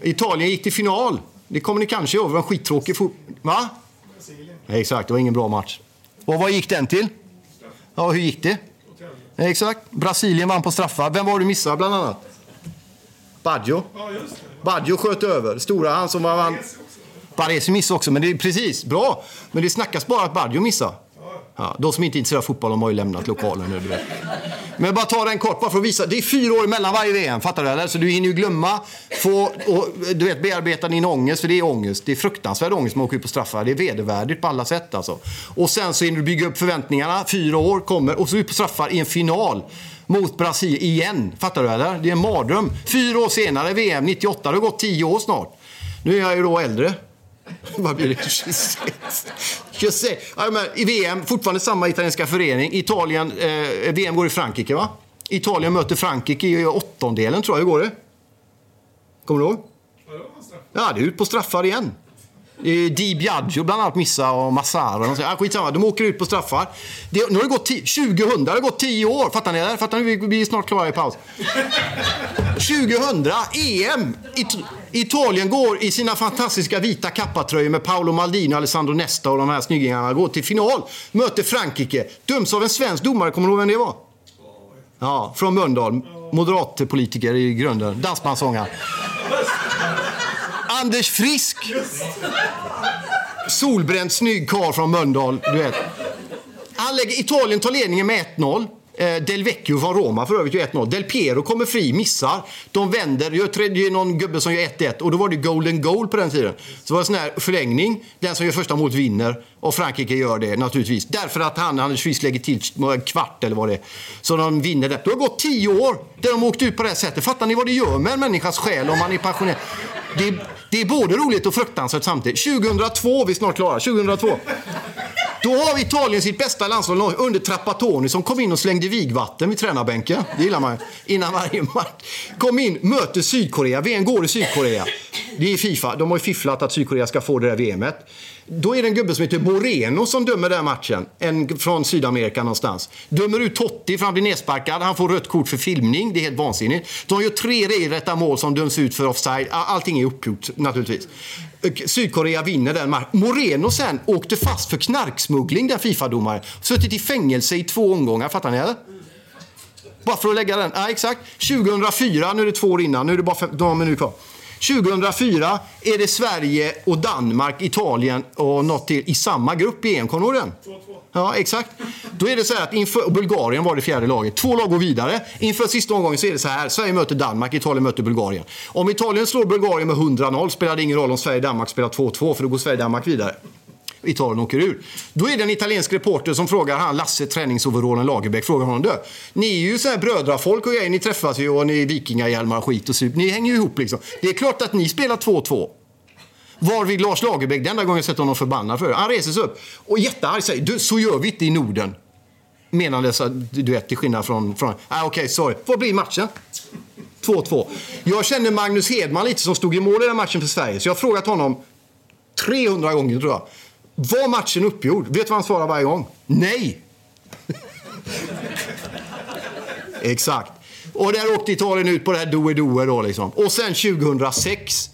Italien gick till final. Det kommer ni kanske ihåg. Det var en skittråkig fot... Va? Ja, exakt, det var ingen bra match. Och vad gick den till? Ja, hur gick det? Ja, exakt. Brasilien vann på straffar. Vem var du missade bland annat? Baggio. Baggio sköt över. Stora han som var... vann. Baresi missade också, men det är precis bra. Men det snackas bara att Baggio missar. Ja, de som inte är intresserade av fotboll de har ju lämnat lokalen nu. Du. Men jag bara ta den kort bara för att visa. Det är fyra år mellan varje VM, fattar du? Eller? Så du hinner ju glömma, få, och, du vet, bearbeta din ångest, för det är ångest. Det är fruktansvärd ångest man åker ut på straffar. Det är vedervärdigt på alla sätt alltså. Och sen så hinner du bygga upp förväntningarna, fyra år kommer, och så ut på straffar i en final mot Brasilien igen. Fattar du eller? Det är en mardröm. Fyra år senare, VM 98, det har gått tio år snart. Nu är jag ju då äldre. Vad blir det? 26? 26. Ja, men I VM, fortfarande samma italienska förening. Italien, eh, VM går i Frankrike, va? Italien möter Frankrike i åttondelen, tror jag. Hur går det? Kommer du ihåg? Ja, det är ut på straffar igen. Eh, Di Biagio bland annat missar och Massara. Och så. ah, skitsamma, de åker ut på straffar. Det, nu har det gått 2000, det har gått 10 år. Fattar ni? Eller? Fattar ni? Vi vi är snart klara i paus. 2000, EM! It Italien går i sina fantastiska vita kappatröjor med Paolo Maldini, Alessandro Nesta och de här snyggingarna. Går till final, möter Frankrike. Döms av en svensk domare. Kommer du ihåg vem det var? Ja, från Mölndal. Moderatpolitiker i grunden. Dansbandssångare. Anders Frisk! Solbränd, snygg karl från Mölndal. Du vet. Han lägger, Italien tar ledningen med 1-0. Eh, Del Vecchio från Roma för övrigt gör 1-0. Del Piero kommer fri, missar. De vänder, gör tredje någon gubbe som gör 1-1. Och då var det golden goal på den tiden. Så var det sån här förlängning. Den som gör första målet vinner. Och Frankrike gör det naturligtvis. Därför att han, Anders Frisk lägger till en kvart eller vad det är. Så de vinner det. Det har gått tio år där de åkt ut på det här sättet. Fattar ni vad det gör med en människas själ om man är passionerad? Det, det är både roligt och fruktansvärt samtidigt. 2002, vi är snart klara. 2002. Då har Italien sitt bästa landslag under Trapattoni som kom in och slängde vigvatten vid tränarbänken. Det gillar man. Innan varje match. Kom in, möter Sydkorea. VM går i Sydkorea. Det är Fifa. De har ju fifflat att Sydkorea ska få det där VMet. Då är det en gubbe som heter Moreno som dömer den matchen. En från Sydamerika någonstans. Dömer ut Totti för han blir nedsparkad. Han får rött kort för filmning. Det är helt vansinnigt. De gör tre regelrätta mål som döms ut för offside. Allting är uppgjort naturligtvis. Sydkorea vinner den matchen. Moreno sen åkte fast för knarksmuggling, den Fifa-domaren. Suttit i fängelse i två omgångar, fattar ni eller? Bara för att lägga den. Ja, exakt. 2004, nu är det två år innan, nu är det bara fem, några minuter kvar. 2004 är det Sverige och Danmark, Italien och något till i samma grupp i EM. Kommer du ihåg den? Ja, exakt. Då är det så här att inför Bulgarien var det fjärde laget. Två lag går vidare. Inför sista omgången så är det så här. Sverige möter Danmark, Italien möter Bulgarien. Om Italien slår Bulgarien med 100-0 spelar det ingen roll om Sverige-Danmark spelar 2-2 för då går Sverige-Danmark vidare. Italien åker ur. Då är det en italiensk reporter som frågar han Lasse, träningsoverallen Lagerbäck, frågar honom du, ni är ju så här brödrafolk och grejer, ni träffas ju och ni är vikingahjälmar och skit och sup. Ni hänger ju ihop liksom. Det är klart att ni spelar 2-2. Varvid Lars Lagerbäck, den enda gången jag sett honom förbannad för han reser sig upp och jättearg säger du, så gör vi inte i Norden. Menandes att, du vet, till skillnad från... från ah, Okej, okay, sorry. Vad blir matchen? 2-2. Jag känner Magnus Hedman lite som stod i mål i den matchen för Sverige. Så jag har frågat honom 300 gånger tror jag. Var matchen uppgjord? Vet du vad han svarar varje gång? Nej! Exakt. Och där åkte Italien ut på det här doe-doe då liksom. Och sen 2006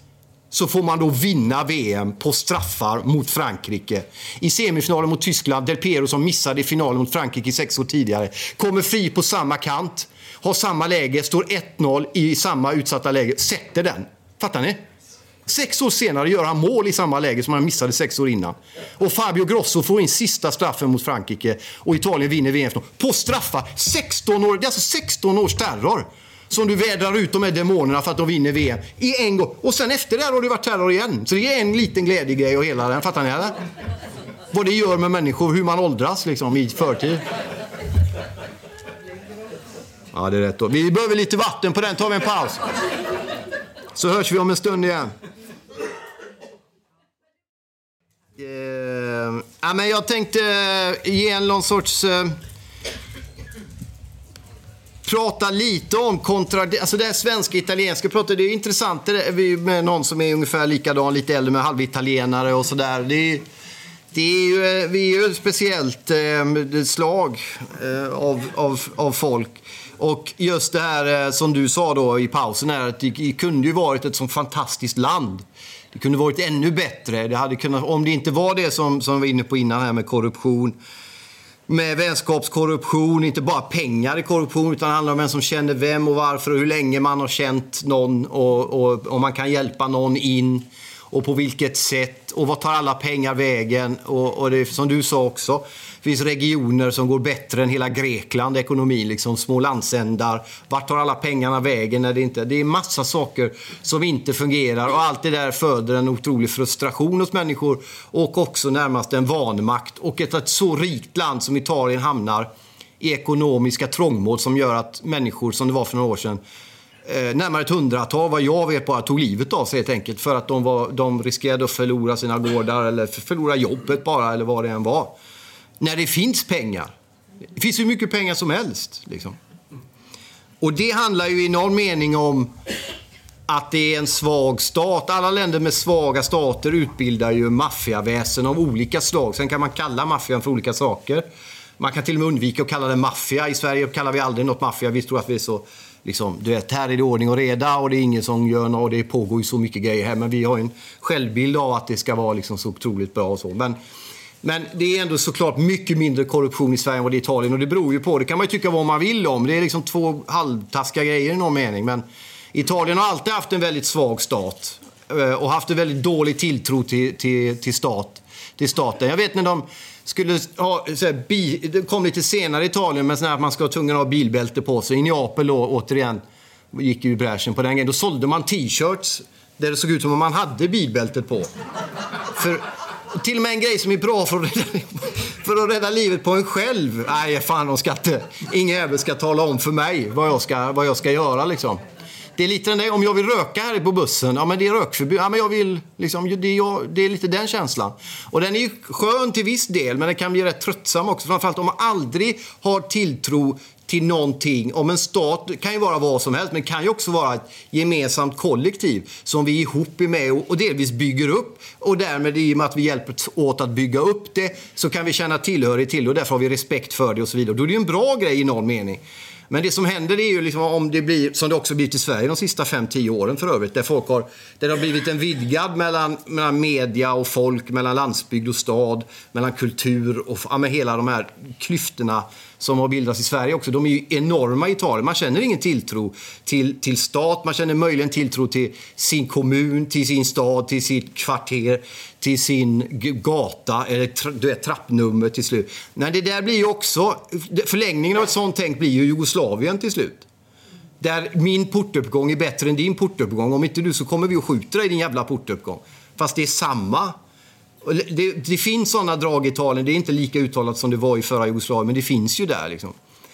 så får man då vinna VM på straffar mot Frankrike. I semifinalen mot Tyskland, Del Piero som missade i finalen mot Frankrike sex år tidigare, kommer fri på samma kant, har samma läge, står 1-0 i samma utsatta läge, sätter den. Fattar ni? Sex år senare gör han mål i samma läge som han missade sex år innan. Och Fabio Grosso får in sista straffen mot Frankrike och Italien vinner VM på straffar. 16 år, det är alltså 16 års terror som du vädrar ut de här demonerna för att de vinner VM i en gång. Och sen efter det har du varit terror igen. Så det är en liten glädjegrej och hela den. Fattar ni eller? Vad det gör med människor, hur man åldras liksom i förtid. Ja, det är rätt. Då. Vi behöver lite vatten på den. tar vi en paus. Så hörs vi om en stund igen. Uh, ja, men jag tänkte eh, ge en någon sorts... Uh, prata lite om kontra... Alltså det här svenska italienska pratet, det är intressant det är med någon som är ungefär likadan, lite äldre med halvitalienare och sådär. Det är, det är ju, eh, vi är ju ett speciellt eh, slag eh, av, av, av folk. Och just det här eh, som du sa då i pausen här, att det kunde ju varit ett sånt fantastiskt land. Det kunde varit ännu bättre. Det hade kunnat, om det inte var det som, som vi var inne på innan här med korruption med vänskapskorruption, inte bara pengar i korruption utan det handlar om vem som känner vem och varför och hur länge man har känt någon och om man kan hjälpa någon in och på vilket sätt och vad tar alla pengar vägen och, och det som du sa också det finns regioner som går bättre än hela Grekland, ekonomin, liksom små landsändar. Vart tar alla pengarna vägen när det inte... Det är massa saker som inte fungerar och allt det där föder en otrolig frustration hos människor och också närmast en vanmakt. Och ett, ett så rikt land som Italien hamnar i ekonomiska trångmål som gör att människor, som det var för några år sedan, eh, närmare ett hundratal, vad jag vet, bara tog livet av sig helt enkelt. För att de, var, de riskerade att förlora sina gårdar eller förlora jobbet bara, eller vad det än var när det finns pengar. Det finns hur mycket pengar som helst. Liksom. Och det handlar ju i någon mening om att det är en svag stat. Alla länder med svaga stater utbildar ju maffiaväsen av olika slag. Sen kan man kalla maffian för olika saker. Man kan till och med undvika att kalla det maffia. I Sverige kallar vi aldrig något maffia. Vi tror att vi är så... Liksom, du vet, här är det ordning och reda och det är ingen som gör något och det pågår ju så mycket grejer här. Men vi har en självbild av att det ska vara liksom så otroligt bra och så. Men men det är ändå såklart mycket mindre korruption i Sverige än vad det är i Italien. Och det beror ju på, det kan man ju tycka vad man vill om. Det är liksom två halvtaskiga grejer i någon mening. Men Italien har alltid haft en väldigt svag stat. Eh, och haft en väldigt dålig tilltro till, till, till, stat, till staten. Jag vet när de skulle ha, så här, bi, det kom lite senare i Italien, men att man ska ha tvungen att ha bilbälte på sig. I Neapel då, återigen, gick ju bräschen på den grejen. Då sålde man t-shirts där det såg ut som om man hade bilbältet på. För till och med en grej som är bra för att rädda, för att rädda livet på en själv. Nej, fan de ska inte... Ingen jävel ska tala om för mig vad jag ska, vad jag ska göra liksom. Det är lite den där, om jag vill röka här på bussen, ja men det är rökförbud. Ja men jag vill, liksom, det, är, jag, det är lite den känslan. Och den är ju skön till viss del, men den kan bli rätt tröttsam också. Framförallt om man aldrig har tilltro till någonting. Om en stat kan ju vara vad som helst, men kan ju också vara ett gemensamt kollektiv som vi ihop är med och, delvis bygger upp. Och därmed, i och med att vi hjälper åt att bygga upp det, så kan vi känna tillhörighet till det och därför har vi respekt för det och så vidare. Då är det ju en bra grej i någon mening. Men det som händer är ju liksom om det blir, som det också blivit i Sverige de sista 5-10 åren för övrigt, där folk har, där det har blivit en vidgad mellan, mellan media och folk, mellan landsbygd och stad, mellan kultur och ja, med hela de här klyftorna som har bildats i Sverige också. De är ju enorma i Italien. Man känner ingen tilltro till, till stat, man känner möjligen tilltro till sin kommun, till sin stad, till sitt kvarter, till sin gata eller tra, du vet, trappnummer till slut. Nej, det där blir ju också... Förlängningen av ett sånt tänk blir ju Jugoslavien till slut. Där min portuppgång är bättre än din portuppgång. Om inte du så kommer vi och skjuter dig i din jävla portuppgång. Fast det är samma. Det, det finns sådana drag i Italien. Det är inte lika uttalat som det var i förra Jugoslavien, men det finns ju där. Liksom.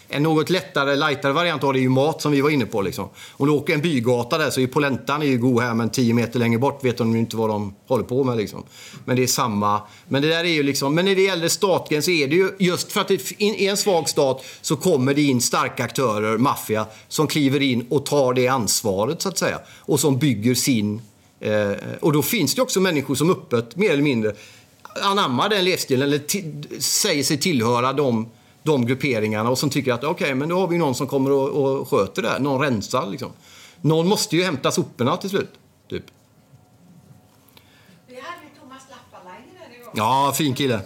En något lättare, lightare variant av det är ju mat som vi var inne på. Liksom. Om du åker en bygata där så är polentan är ju god här men 10 meter längre bort vet de ju inte vad de håller på med. Liksom. Men det är samma. Men det där är ju liksom, men när det gäller statgräns så är det ju just för att det, är en svag stat så kommer det in starka aktörer, maffia, som kliver in och tar det ansvaret så att säga. Och som bygger sin Eh, och då finns det också människor som öppet, mer eller mindre, anammar den livsstilen eller säger sig tillhöra de, de grupperingarna och som tycker att okej, men då har vi någon som kommer och, och sköter det här. Någon rensar liksom. Någon måste ju hämta soporna till slut. Typ. Vi hade ju Thomas Lappalainen där en gång. Ja, fin kille.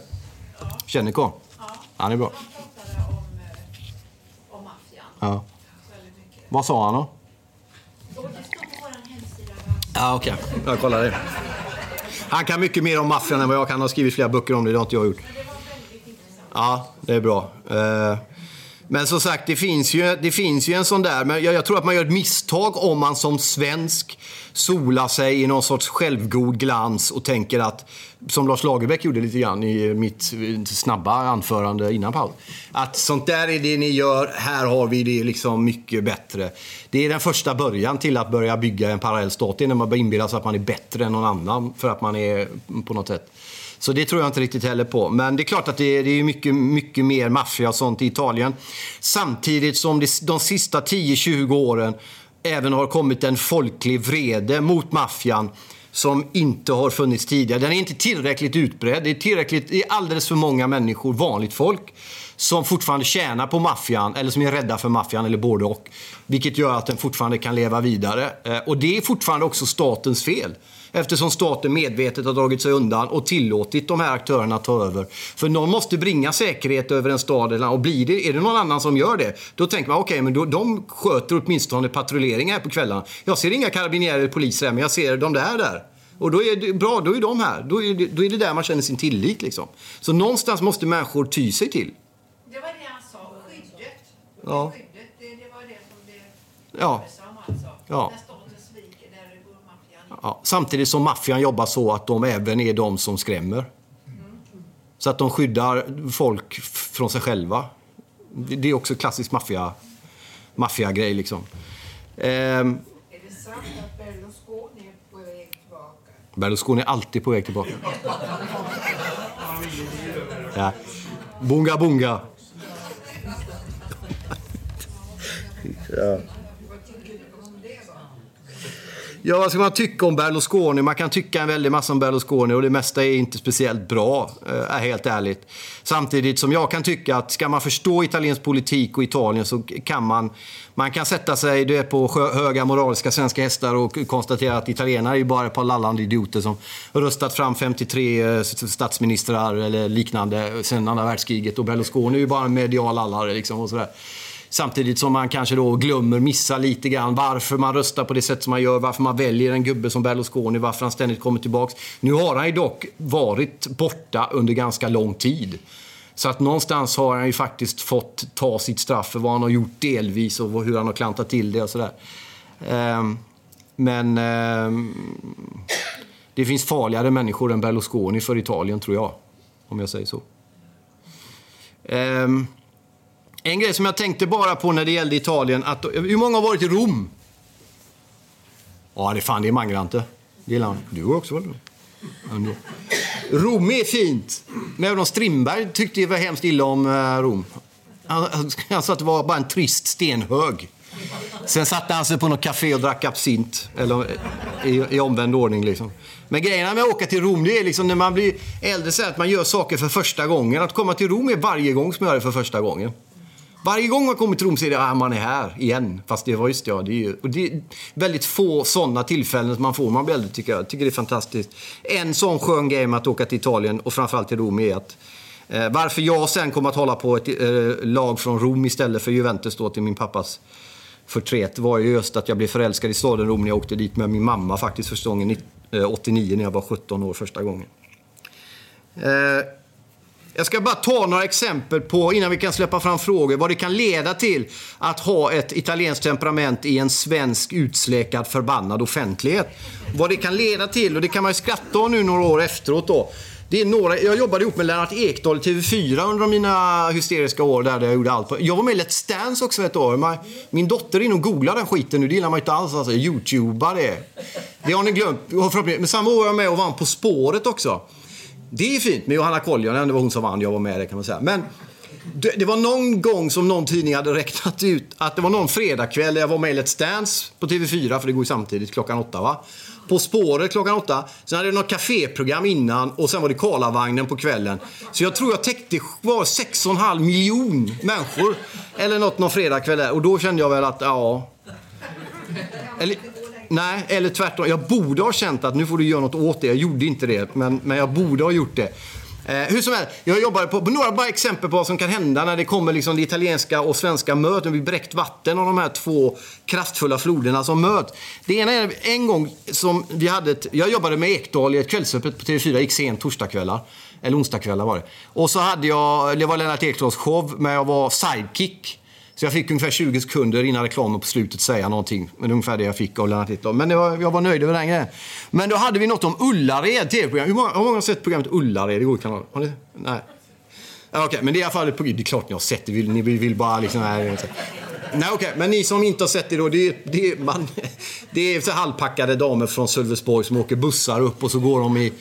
Känner karln. Han är bra. Han pratade om, eh, om maffian Ja. Vad sa han då? Och det står på vår hemsida. Ja, okej. Okay. Jag kollar det. Han kan mycket mer om maffian än vad jag kan. Han har skrivit flera böcker om det. Det har inte jag gjort. Ja, det är bra. Eh, men som sagt, det finns ju, det finns ju en sån där. Men jag, jag tror att man gör ett misstag om man som svensk solar sig i någon sorts självgod glans och tänker att, som Lars Lagerbäck gjorde lite grann i mitt eh, snabba anförande innan paus, att sånt där är det ni gör, här har vi det liksom mycket bättre. Det är den första början till att börja bygga en parallell stat. Det är när man börjar inbilla sig att man är bättre än någon annan för att man är på något sätt så det tror jag inte riktigt heller på. Men det är klart att det är, det är mycket, mycket mer maffia och sånt i Italien. Samtidigt som det, de sista 10-20 åren även har kommit en folklig vrede mot maffian som inte har funnits tidigare. Den är inte tillräckligt utbredd. Det är, tillräckligt, det är alldeles för många människor, vanligt folk, som fortfarande tjänar på maffian eller som är rädda för maffian eller både och. Vilket gör att den fortfarande kan leva vidare. Eh, och det är fortfarande också statens fel. Eftersom staten medvetet har dragit sig undan och tillåtit de här aktörerna att ta över. För någon måste bringa säkerhet över en stad eller- och blir det, är det någon annan som gör det, då tänker man okej, men då, de sköter åtminstone patrullering här på kvällarna. Jag ser inga karabinjärer eller poliser här, men jag ser de där där. Och då är det bra, då är de här. Då är det, då är det där man känner sin tillit liksom. Så någonstans måste människor ty sig till. Det var det han sa, skyddet. Ja. Skyddet, det, det var det som det Ja. alltså. Ja. När staten sviker, där går maffian in. Ja, samtidigt som maffian jobbar så att de även är de som skrämmer. Så att de skyddar folk från sig själva. Det är också klassisk maffia, maffiagrej liksom. Ehm, Är det sant att Berlusconi är på väg tillbaka? Berlusconi är alltid på väg tillbaka. Ja. Bunga bunga. Ja. Ja, vad ska man tycka om Berlusconi? Man kan tycka en väldig massa om Berlusconi och det mesta är inte speciellt bra, eh, är helt ärligt. Samtidigt som jag kan tycka att ska man förstå italiensk politik och Italien så kan man, man kan sätta sig du är på höga moraliska svenska hästar och konstatera att italienare är bara ett par lallande idioter som röstat fram 53 eh, statsministrar eller liknande sedan andra världskriget och Berlusconi är ju bara en medial lallare liksom och sådär. Samtidigt som man kanske då glömmer, missar lite grann varför man röstar på det sätt som man gör, varför man väljer en gubbe som Berlusconi, varför han ständigt kommer tillbaks. Nu har han ju dock varit borta under ganska lång tid. Så att någonstans har han ju faktiskt fått ta sitt straff för vad han har gjort delvis och hur han har klantat till det och sådär. Ehm, men ehm, det finns farligare människor än Berlusconi för Italien, tror jag. Om jag säger så. Ehm, en grej som jag tänkte bara på när det gällde Italien. Att, hur många har varit i Rom? Ja, det är fan det är Mangrante. Det gillar han. Du har också varit i Rom. Rom är fint. Men även om Strindberg tyckte det var hemskt illa om eh, Rom. Han, han, han sa att det var bara en trist stenhög. Sen satte han sig på något café och drack absint. Eller i, i omvänd ordning liksom. Men grejerna med att åka till Rom, det är liksom när man blir äldre så att man gör saker för första gången. Att komma till Rom är varje gång som jag gör det för första gången. Varje gång man kommer till Rom så är det att man är här igen. Fast det var just ja, det är ju, och det är väldigt få sådana tillfällen som man får när man blir äldre tycker jag. Tycker det är fantastiskt. En sån skön grej med att åka till Italien och framförallt till Rom är att eh, varför jag sen kommer att hålla på ett eh, lag från Rom istället för Juventus då till min pappas förtret var ju just att jag blev förälskad i staden Rom när jag åkte dit med min mamma faktiskt första gången, 89 eh, när jag var 17 år första gången. Eh, jag ska bara ta några exempel på, innan vi kan släppa fram frågor, vad det kan leda till att ha ett italienskt temperament i en svensk utsläkad förbannad offentlighet. Vad det kan leda till, och det kan man ju skratta om nu några år efteråt då. Det är några, jag jobbade ihop med Lennart Ekdahl i TV4 under mina hysteriska år där jag gjorde allt. På. Jag var med i Let's Dance också ett år. Min dotter är inne och googlar den skiten nu. Det gillar man inte alls. Alltså, Youtubar det. Det har ni glömt. Men samma år var jag med och vann På spåret också. Det är ju fint med Johanna Koljonen. Det var hon som vann. Jag var med det kan man säga. Men det, det, var någon gång som någon tidning hade räknat ut att det var någon fredagkväll där jag var med i Let's Dance på TV4, för det går ju samtidigt klockan åtta va. På spåret klockan åtta. Sen hade jag något kaféprogram innan och sen var det Karlavagnen på kvällen. Så jag tror jag täckte var 6,5 miljon människor. Eller något någon fredagkväll där. Och då kände jag väl att, ja... Eller, nej, eller tvärtom. Jag borde ha känt att nu får du göra något åt det. Jag gjorde inte det, men, men jag borde ha gjort det. Eh, hur som helst, jag jobbar på, på några bara exempel på vad som kan hända när det kommer liksom det italienska och svenska möten blir bräckt vatten av de här två kraftfulla floderna som möts. Det ena är en gång som vi hade ett, jag jobbade med Ekdal i ett kvällsöppet på TV4, gick sent torsdagskvällar. Eller onsdagskvällar var det. Och så hade jag, det var Lennart Ekdals show, men jag var sidekick. Så jag fick ungefär 20 sekunder innan reklamen på slutet säga någonting. Men det ungefär det jag fick av Lennart Hitler. Men var, jag var nöjd över den grejen. Men då hade vi något om Ullared, tv-program. Hur många, hur många har sett programmet Ullared? i går kanal? Har ni? Nej. Okej, okay, men det är i alla fall ett program. Det är klart ni har sett det. Ni vill bara liksom... Här, Nej, okej. Okay. Men ni som inte har sett det då. Det, det, man, det är så halvpackade damer från Sölvesborg som åker bussar upp och så går de i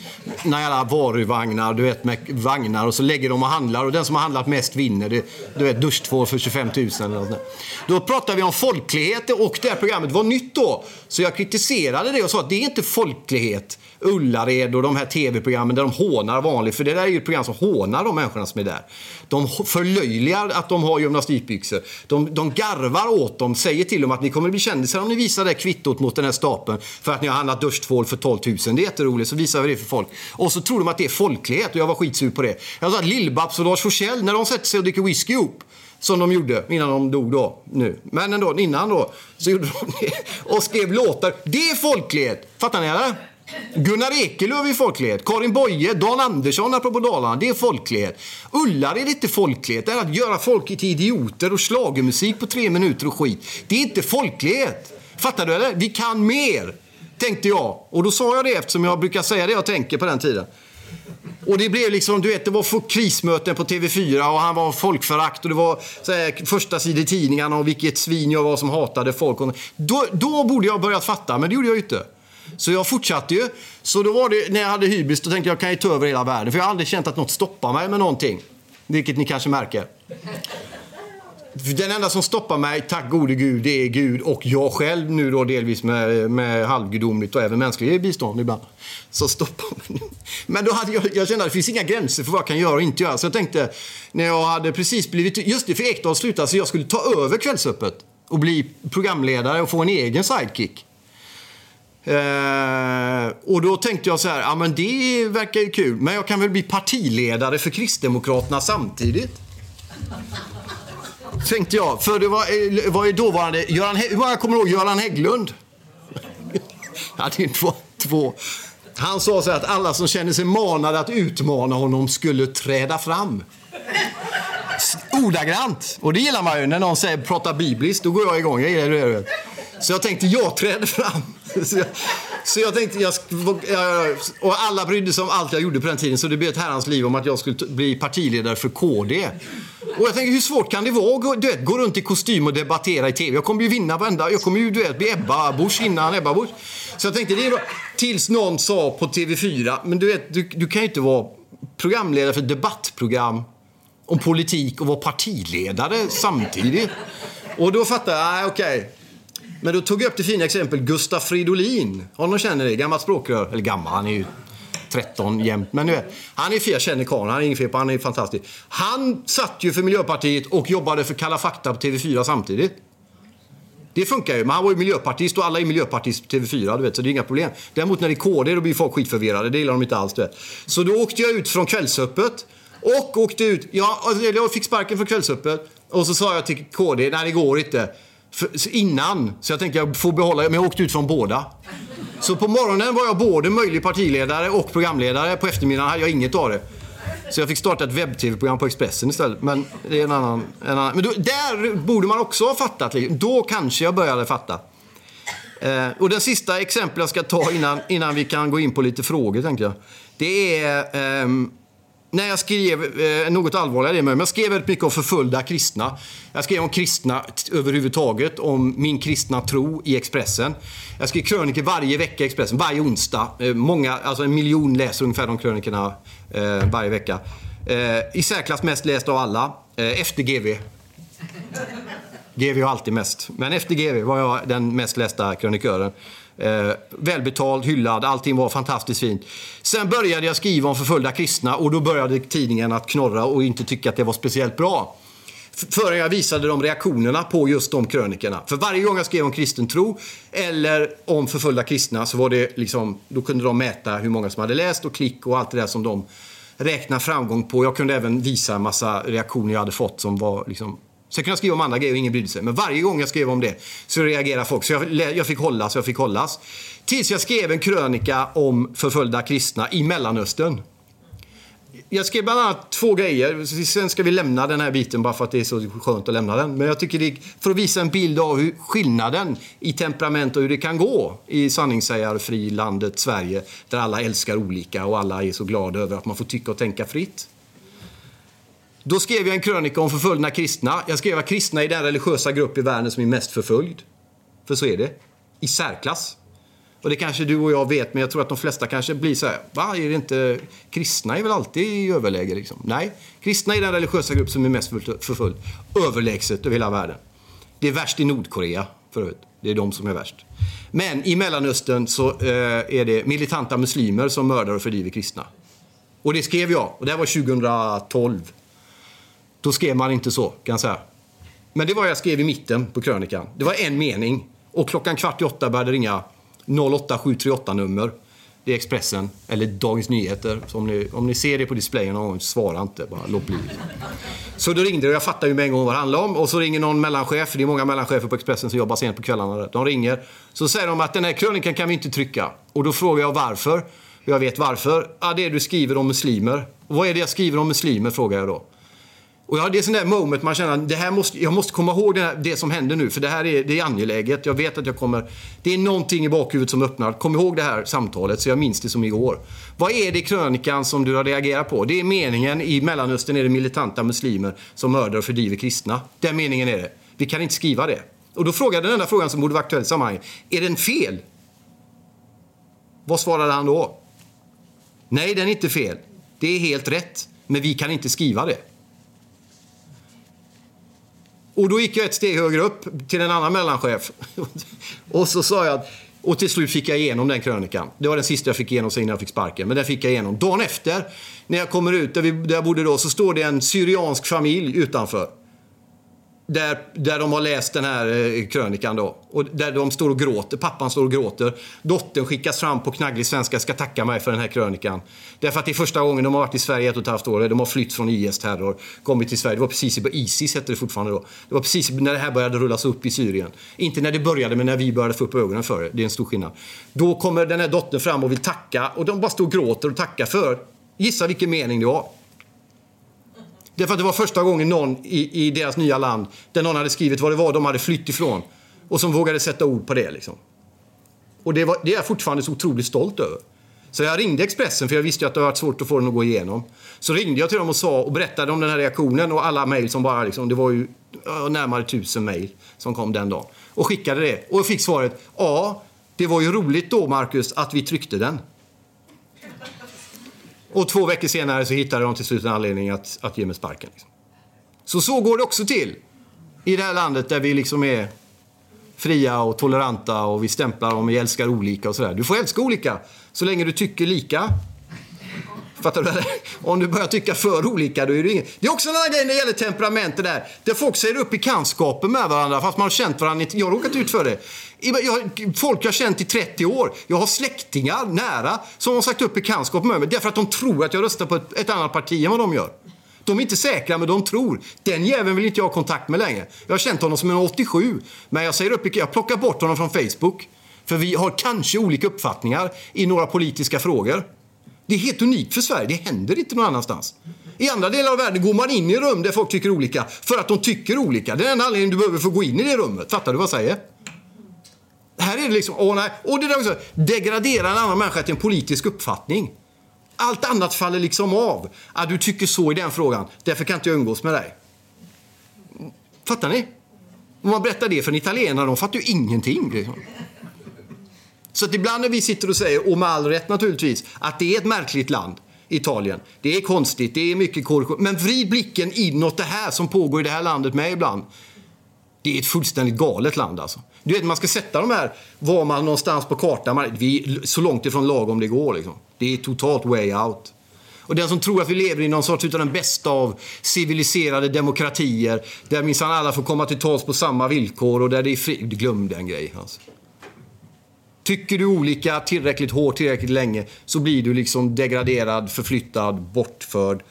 några varuvagnar, du vet, med vagnar och så lägger de och handlar och den som har handlat mest vinner. Det, du vet, duschtvål för 25 000 eller något Då pratade vi om folklighet och det här programmet var nytt då. Så jag kritiserade det och sa att det är inte folklighet. Ullared och de här tv-programmen där de hånar vanligt. För det där är ju ett program som hånar de människorna som är där. De förlöjligar att de har gymnastikbyxor. De, de garvar garvar åt dem, säger till dem att ni kommer bli kändisar om ni visar det kvittot mot den här stapeln för att ni har handlat duschtvål för 12 000. Det är jätteroligt, så visar vi det för folk. Och så tror de att det är folklighet och jag var skitsur på det. Jag sa att Lill-Babs och Lars Forssell, när de sätter sig och dricker whisky ihop som de gjorde innan de dog då, nu. Men ändå, innan då, så gjorde de det och skrev låtar. Det är folklighet! Fattar ni eller? Gunnar Ekelöf är folklighet. Karin Boye, Dan Andersson apropå Dalarna, det är folklighet. Ullared är inte folklighet. Det är att göra folk till idioter och slagermusik på tre minuter och skit. Det är inte folklighet. Fattar du eller? Vi kan mer, tänkte jag. Och då sa jag det eftersom jag brukar säga det jag tänker på den tiden. Och det blev liksom, du vet, det var krismöten på TV4 och han var folkförakt och det var så här, första sidor i tidningarna och vilket svin jag var som hatade folk. Då, då borde jag börjat fatta, men det gjorde jag ju inte. Så jag fortsatte ju. Så då var det, när jag hade hybris, då tänkte jag jag kan ju ta över hela världen. För jag har aldrig känt att något stoppar mig med någonting. Vilket ni kanske märker. Den enda som stoppar mig, tack gode gud, det är Gud och jag själv nu då delvis med, med halvgudomligt och även mänskligt bistånd ibland. Så stoppar mig. Men då hade jag, jag kände att det finns inga gränser för vad jag kan göra och inte göra. Så jag tänkte, när jag hade precis blivit, just det, för Ekdal slutade, så jag skulle ta över Kvällsöppet och bli programledare och få en egen sidekick. Eh, och då tänkte jag så här, ja men det verkar ju kul, men jag kan väl bli partiledare för Kristdemokraterna samtidigt? tänkte jag, för det var, eh, var ju dåvarande, Göran, hur många kommer ihåg Göran Hägglund? ja, det är två, två. Han sa så här att alla som känner sig manade att utmana honom skulle träda fram. Ordagrant. Och det gillar man ju. När någon säger prata bibliskt, då går jag igång. Jag gillar det. Så jag tänkte, jag träder fram. Så jag, så jag tänkte, jag, och alla brydde sig om allt jag gjorde på den tiden så det blev ett herrans liv om att jag skulle bli partiledare för KD. Och jag tänkte, hur svårt kan det vara att du vet, gå runt i kostym och debattera i TV? Jag kommer ju vinna varenda, jag kommer ju du vet, bli Ebba Busch innan Ebba Busch. Så jag tänkte, det är bra. Tills någon sa på TV4, men du vet, du, du kan ju inte vara programledare för ett debattprogram om politik och vara partiledare samtidigt. Och då fattade jag, nej okej. Men då tog jag upp det fina exempel Gustaf Fridolin. Honom någon känner det? Gammalt språkrör. Eller gammal, han är ju 13 jämt. Men nu vet, han är fel, jag känner karln. Han är inget fel på, han är fantastisk. Han satt ju för Miljöpartiet och jobbade för Kalla fakta på TV4 samtidigt. Det funkar ju. Men han var ju miljöpartist och alla är miljöpartist på TV4, du vet, så det är inga problem. Däremot när det är KD då blir folk skitförvirrade. Det gillar de inte alls, du vet. Så då åkte jag ut från Kvällsöppet och åkte ut. Ja, alltså, jag fick sparken från Kvällsöppet och så sa jag till KD, nej det går inte. För, innan. Så jag tänkte jag får behålla, men jag åkte ut från båda. Så på morgonen var jag både möjlig partiledare och programledare. På eftermiddagen hade jag inget av det. Så jag fick starta ett webb-tv-program på Expressen istället. Men det är en annan... En annan. Men då, där borde man också ha fattat. Liksom. Då kanske jag började fatta. Eh, och den sista exempel jag ska ta innan, innan vi kan gå in på lite frågor, tänker jag. Det är Eh, när jag skrev, eh, något allvarligare det men jag skrev väldigt mycket om förföljda kristna. Jag skrev om kristna överhuvudtaget, om min kristna tro i Expressen. Jag skrev krönikor varje vecka i Expressen, varje onsdag. Eh, många, alltså en miljon läser ungefär de krönikorna eh, varje vecka. Eh, I särklass mest läst av alla, eh, efter GV. GV har alltid mest. Men efter GV var jag den mest lästa krönikören. Eh, välbetald, hyllad, allting var fantastiskt fint. Sen började jag skriva om förföljda kristna och då började tidningen att knorra och inte tycka att det var speciellt bra. Förrän jag visade de reaktionerna på just de krönikorna. För varje gång jag skrev om kristen tro eller om förföljda kristna så var det liksom, då kunde de mäta hur många som hade läst och klick och allt det där som de räknar framgång på. Jag kunde även visa en massa reaktioner jag hade fått som var liksom Sen kunde jag skriva om andra grejer och ingen brydde sig. Men varje gång jag skrev om det så reagerade folk. Så jag, jag fick hållas, jag fick hållas. Tills jag skrev en krönika om förföljda kristna i Mellanöstern. Jag skrev bland annat två grejer. Sen ska vi lämna den här biten bara för att det är så skönt att lämna den. Men jag tycker det är för att visa en bild av hur skillnaden i temperament och hur det kan gå i sanningssägarfri landet Sverige. Där alla älskar olika och alla är så glada över att man får tycka och tänka fritt. Då skrev jag en krönika om förföljda kristna. Jag skrev att kristna är den religiösa grupp i världen som är mest förföljd. För så är det. I särklass. Och det kanske du och jag vet, men jag tror att de flesta kanske blir så här. Va, är det inte... Kristna är väl alltid i överläge liksom? Nej. Kristna är den religiösa grupp som är mest förföljd. Överlägset över hela världen. Det är värst i Nordkorea, för övrigt. Det är de som är värst. Men i Mellanöstern så eh, är det militanta muslimer som mördar och fördriver kristna. Och det skrev jag. Och det här var 2012. Då skrev man inte så, kan jag säga. Men det var jag skrev i mitten på krönikan. Det var en mening. Och klockan kvart i åtta började ringa 08738-nummer. Det är Expressen, eller Dagens Nyheter. Så om ni, om ni ser det på displayen någon gång, svara inte. Bara låt bli. Så då ringde det och jag fattade ju med en gång vad det handlade om. Och så ringer någon mellanchef, det är många mellanchefer på Expressen som jobbar sent på kvällarna. De ringer. Så säger de att den här krönikan kan vi inte trycka. Och då frågar jag varför. Och jag vet varför. Ja, det är du skriver om muslimer. Och vad är det jag skriver om muslimer, frågar jag då. Och ja, det är sån där moment man känner att det här måste, jag måste komma ihåg det, här, det som händer nu. För det här är, det är angeläget. Jag vet att jag kommer... Det är någonting i bakhuvudet som öppnar. Kom ihåg det här samtalet så jag minns det som igår. Vad är det i krönikan som du har reagerat på? Det är meningen i Mellanöstern är det militanta muslimer som mördar och fördriver kristna. Den meningen är det. Vi kan inte skriva det. Och då frågade den enda frågan som borde vara aktuell i sammanhanget. Är den fel? Vad svarade han då? Nej, den är inte fel. Det är helt rätt. Men vi kan inte skriva det. Och då gick jag ett steg högre upp till en annan mellanchef. och så sa jag, och till slut fick jag igenom den krönikan. Det var den sista jag fick igenom sen innan jag fick sparken. Men den fick jag igenom. Dagen efter, när jag kommer ut där, vi, där jag bodde då, så står det en syriansk familj utanför. Där, där de har läst den här eh, krönikan då. Och där de står och gråter. Pappan står och gråter. Dottern skickas fram på knagglig svenska. Ska tacka mig för den här krönikan. Därför att det är första gången de har varit i Sverige ett och ett halvt år. De har flytt från IS-terror. Kommit till Sverige. Det var precis i ISIS hette det fortfarande då. Det var precis när det här började rullas upp i Syrien. Inte när det började, men när vi började få upp ögonen för det. Det är en stor skillnad. Då kommer den här dottern fram och vill tacka. Och de bara står och gråter och tackar för. Gissa vilken mening det var. Därför att det var första gången någon i, i deras nya land där någon hade skrivit vad det var de hade flytt ifrån och som vågade sätta ord på det. Liksom. Och det, var, det är jag fortfarande så otroligt stolt över. Så jag ringde Expressen, för jag visste ju att det var varit svårt att få den att gå igenom. Så ringde jag till dem och sa och berättade om den här reaktionen och alla mejl som bara liksom, det var ju närmare tusen mejl som kom den dagen. Och skickade det. Och jag fick svaret, ja, det var ju roligt då Marcus att vi tryckte den. Och två veckor senare så hittade de till slut en anledning att, att ge mig sparken. Liksom. Så så går det också till i det här landet där vi liksom är fria och toleranta och vi stämplar om vi älskar olika och sådär. Du får älska olika så länge du tycker lika. Fattar du? Om du börjar tycka för olika då är det inget. Det är också en annan grej när det gäller temperament det där. Där folk säger upp bekantskaper med varandra fast man har känt varandra. Jag har råkat ut för det. Jag, folk jag har känt i 30 år. Jag har släktingar nära som har sagt upp bekantskap med mig därför att de tror att jag röstar på ett, ett annat parti än vad de gör. De är inte säkra, men de tror. Den jäveln vill inte jag ha kontakt med längre. Jag har känt honom som en 87, men jag säger upp, jag plockar bort honom från Facebook. För vi har kanske olika uppfattningar i några politiska frågor. Det är helt unikt för Sverige. Det händer inte någon annanstans. I andra delar av världen går man in i rum där folk tycker olika för att de tycker olika. Det är den anledningen du behöver få gå in i det rummet. Fattar du vad jag säger? Här är det liksom, åh nej. Och det där också, degradera en annan människa till en politisk uppfattning. Allt annat faller liksom av. Att du tycker så i den frågan, därför kan inte jag umgås med dig. Fattar ni? Om man berättar det för en italienare, de fattar ju ingenting. Liksom. Så att ibland när vi sitter och säger, och med all rätt naturligtvis, att det är ett märkligt land, Italien. Det är konstigt, det är mycket korruption. Men vrid blicken inåt det här som pågår i det här landet med ibland. Det är ett fullständigt galet land alltså. Du vet, man ska sätta de här, var man någonstans på kartan, vi så långt ifrån lagom det går liksom. Det är totalt way out. Och den som tror att vi lever i någon sorts utav den bästa av civiliserade demokratier, där minsann alla får komma till tals på samma villkor och där det är fri... Glöm den grejen alltså. Tycker du olika tillräckligt hårt tillräckligt länge så blir du liksom degraderad, förflyttad, bortförd.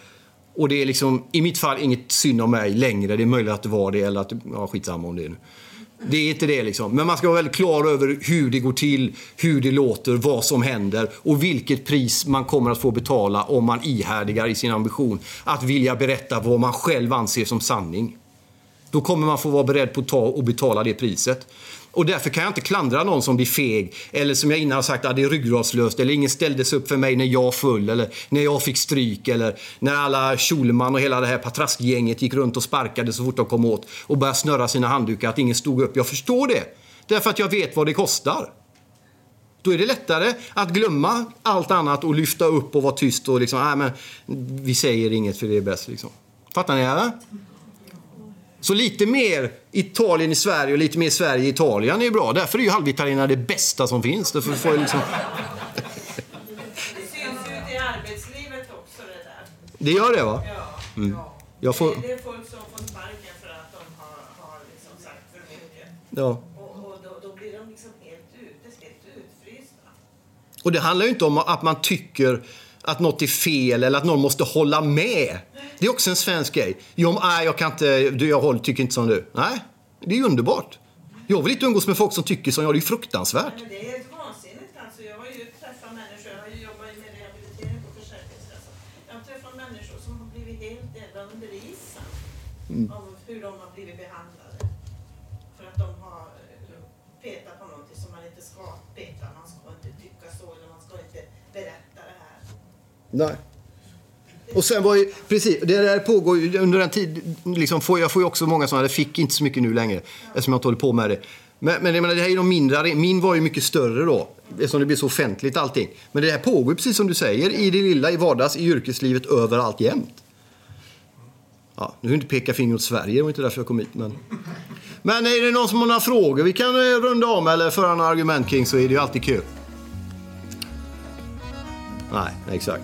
Och det är liksom, i mitt fall, inget synd om mig längre. Det är möjligt att det var det eller att, ja skitsamma om det är nu. Det är inte det liksom. Men man ska vara väldigt klar över hur det går till, hur det låter, vad som händer och vilket pris man kommer att få betala om man ihärdigar i sin ambition att vilja berätta vad man själv anser som sanning. Då kommer man få vara beredd på att ta och betala det priset. Och därför kan jag inte klandra någon som blir feg eller som jag innan har sagt att det är ryggradslöst eller ingen ställdes upp för mig när jag föll eller när jag fick stryk eller när alla Schulman och hela det här patraskgänget gick runt och sparkade så fort de kom åt och började snurra sina handdukar att ingen stod upp. Jag förstår det. Därför att jag vet vad det kostar. Då är det lättare att glömma allt annat och lyfta upp och vara tyst och liksom, nej men vi säger inget för det är bäst liksom. Fattar ni eller? Så lite mer Italien i Sverige och lite mer Sverige i Italien är bra. Därför är ju halvitalienare det bästa som finns. Därför får jag liksom... Det syns ut i arbetslivet också det där. Det gör det va? Ja. Mm. ja. Jag får... Det är folk som får sparken för att de har, har liksom sagt för mycket. Ja. Och, och då, då blir de liksom helt ute, helt utfrysta. Och det handlar ju inte om att man tycker att något är fel eller att någon måste hålla med. Det är också en svensk grej. Jo, nej, jag kan inte, jag håller, tycker inte som du. Nej, det är ju underbart. Jag vill inte umgås med folk som tycker som jag. Det är ju fruktansvärt. Men det är helt vansinnigt alltså. Jag har ju träffat människor, jag har ju jobbat med rehabilitering på Försäkringskassan. Jag har träffat människor som har blivit helt jävla under isen Mm. av hur de har blivit behandlade. För att de har eh, petat på någonting som man inte ska peta. Man ska inte tycka så eller man ska inte berätta det här. Nej. Och sen var ju, precis, det där pågår ju under en tid, liksom får, jag får ju också många sådana, det fick inte så mycket nu längre eftersom jag inte håller på med det. Men, men jag menar, det här är de mindre, min var ju mycket större då eftersom det blir så offentligt allting. Men det här pågår ju precis som du säger i det lilla, i vardags, i yrkeslivet, överallt jämt. Ja, nu vill jag inte peka finger åt Sverige, det var inte därför jag kom hit. Men, men är det någon som har några frågor vi kan eh, runda om eller föra några argument kring så är det ju alltid kul. Nej, exakt.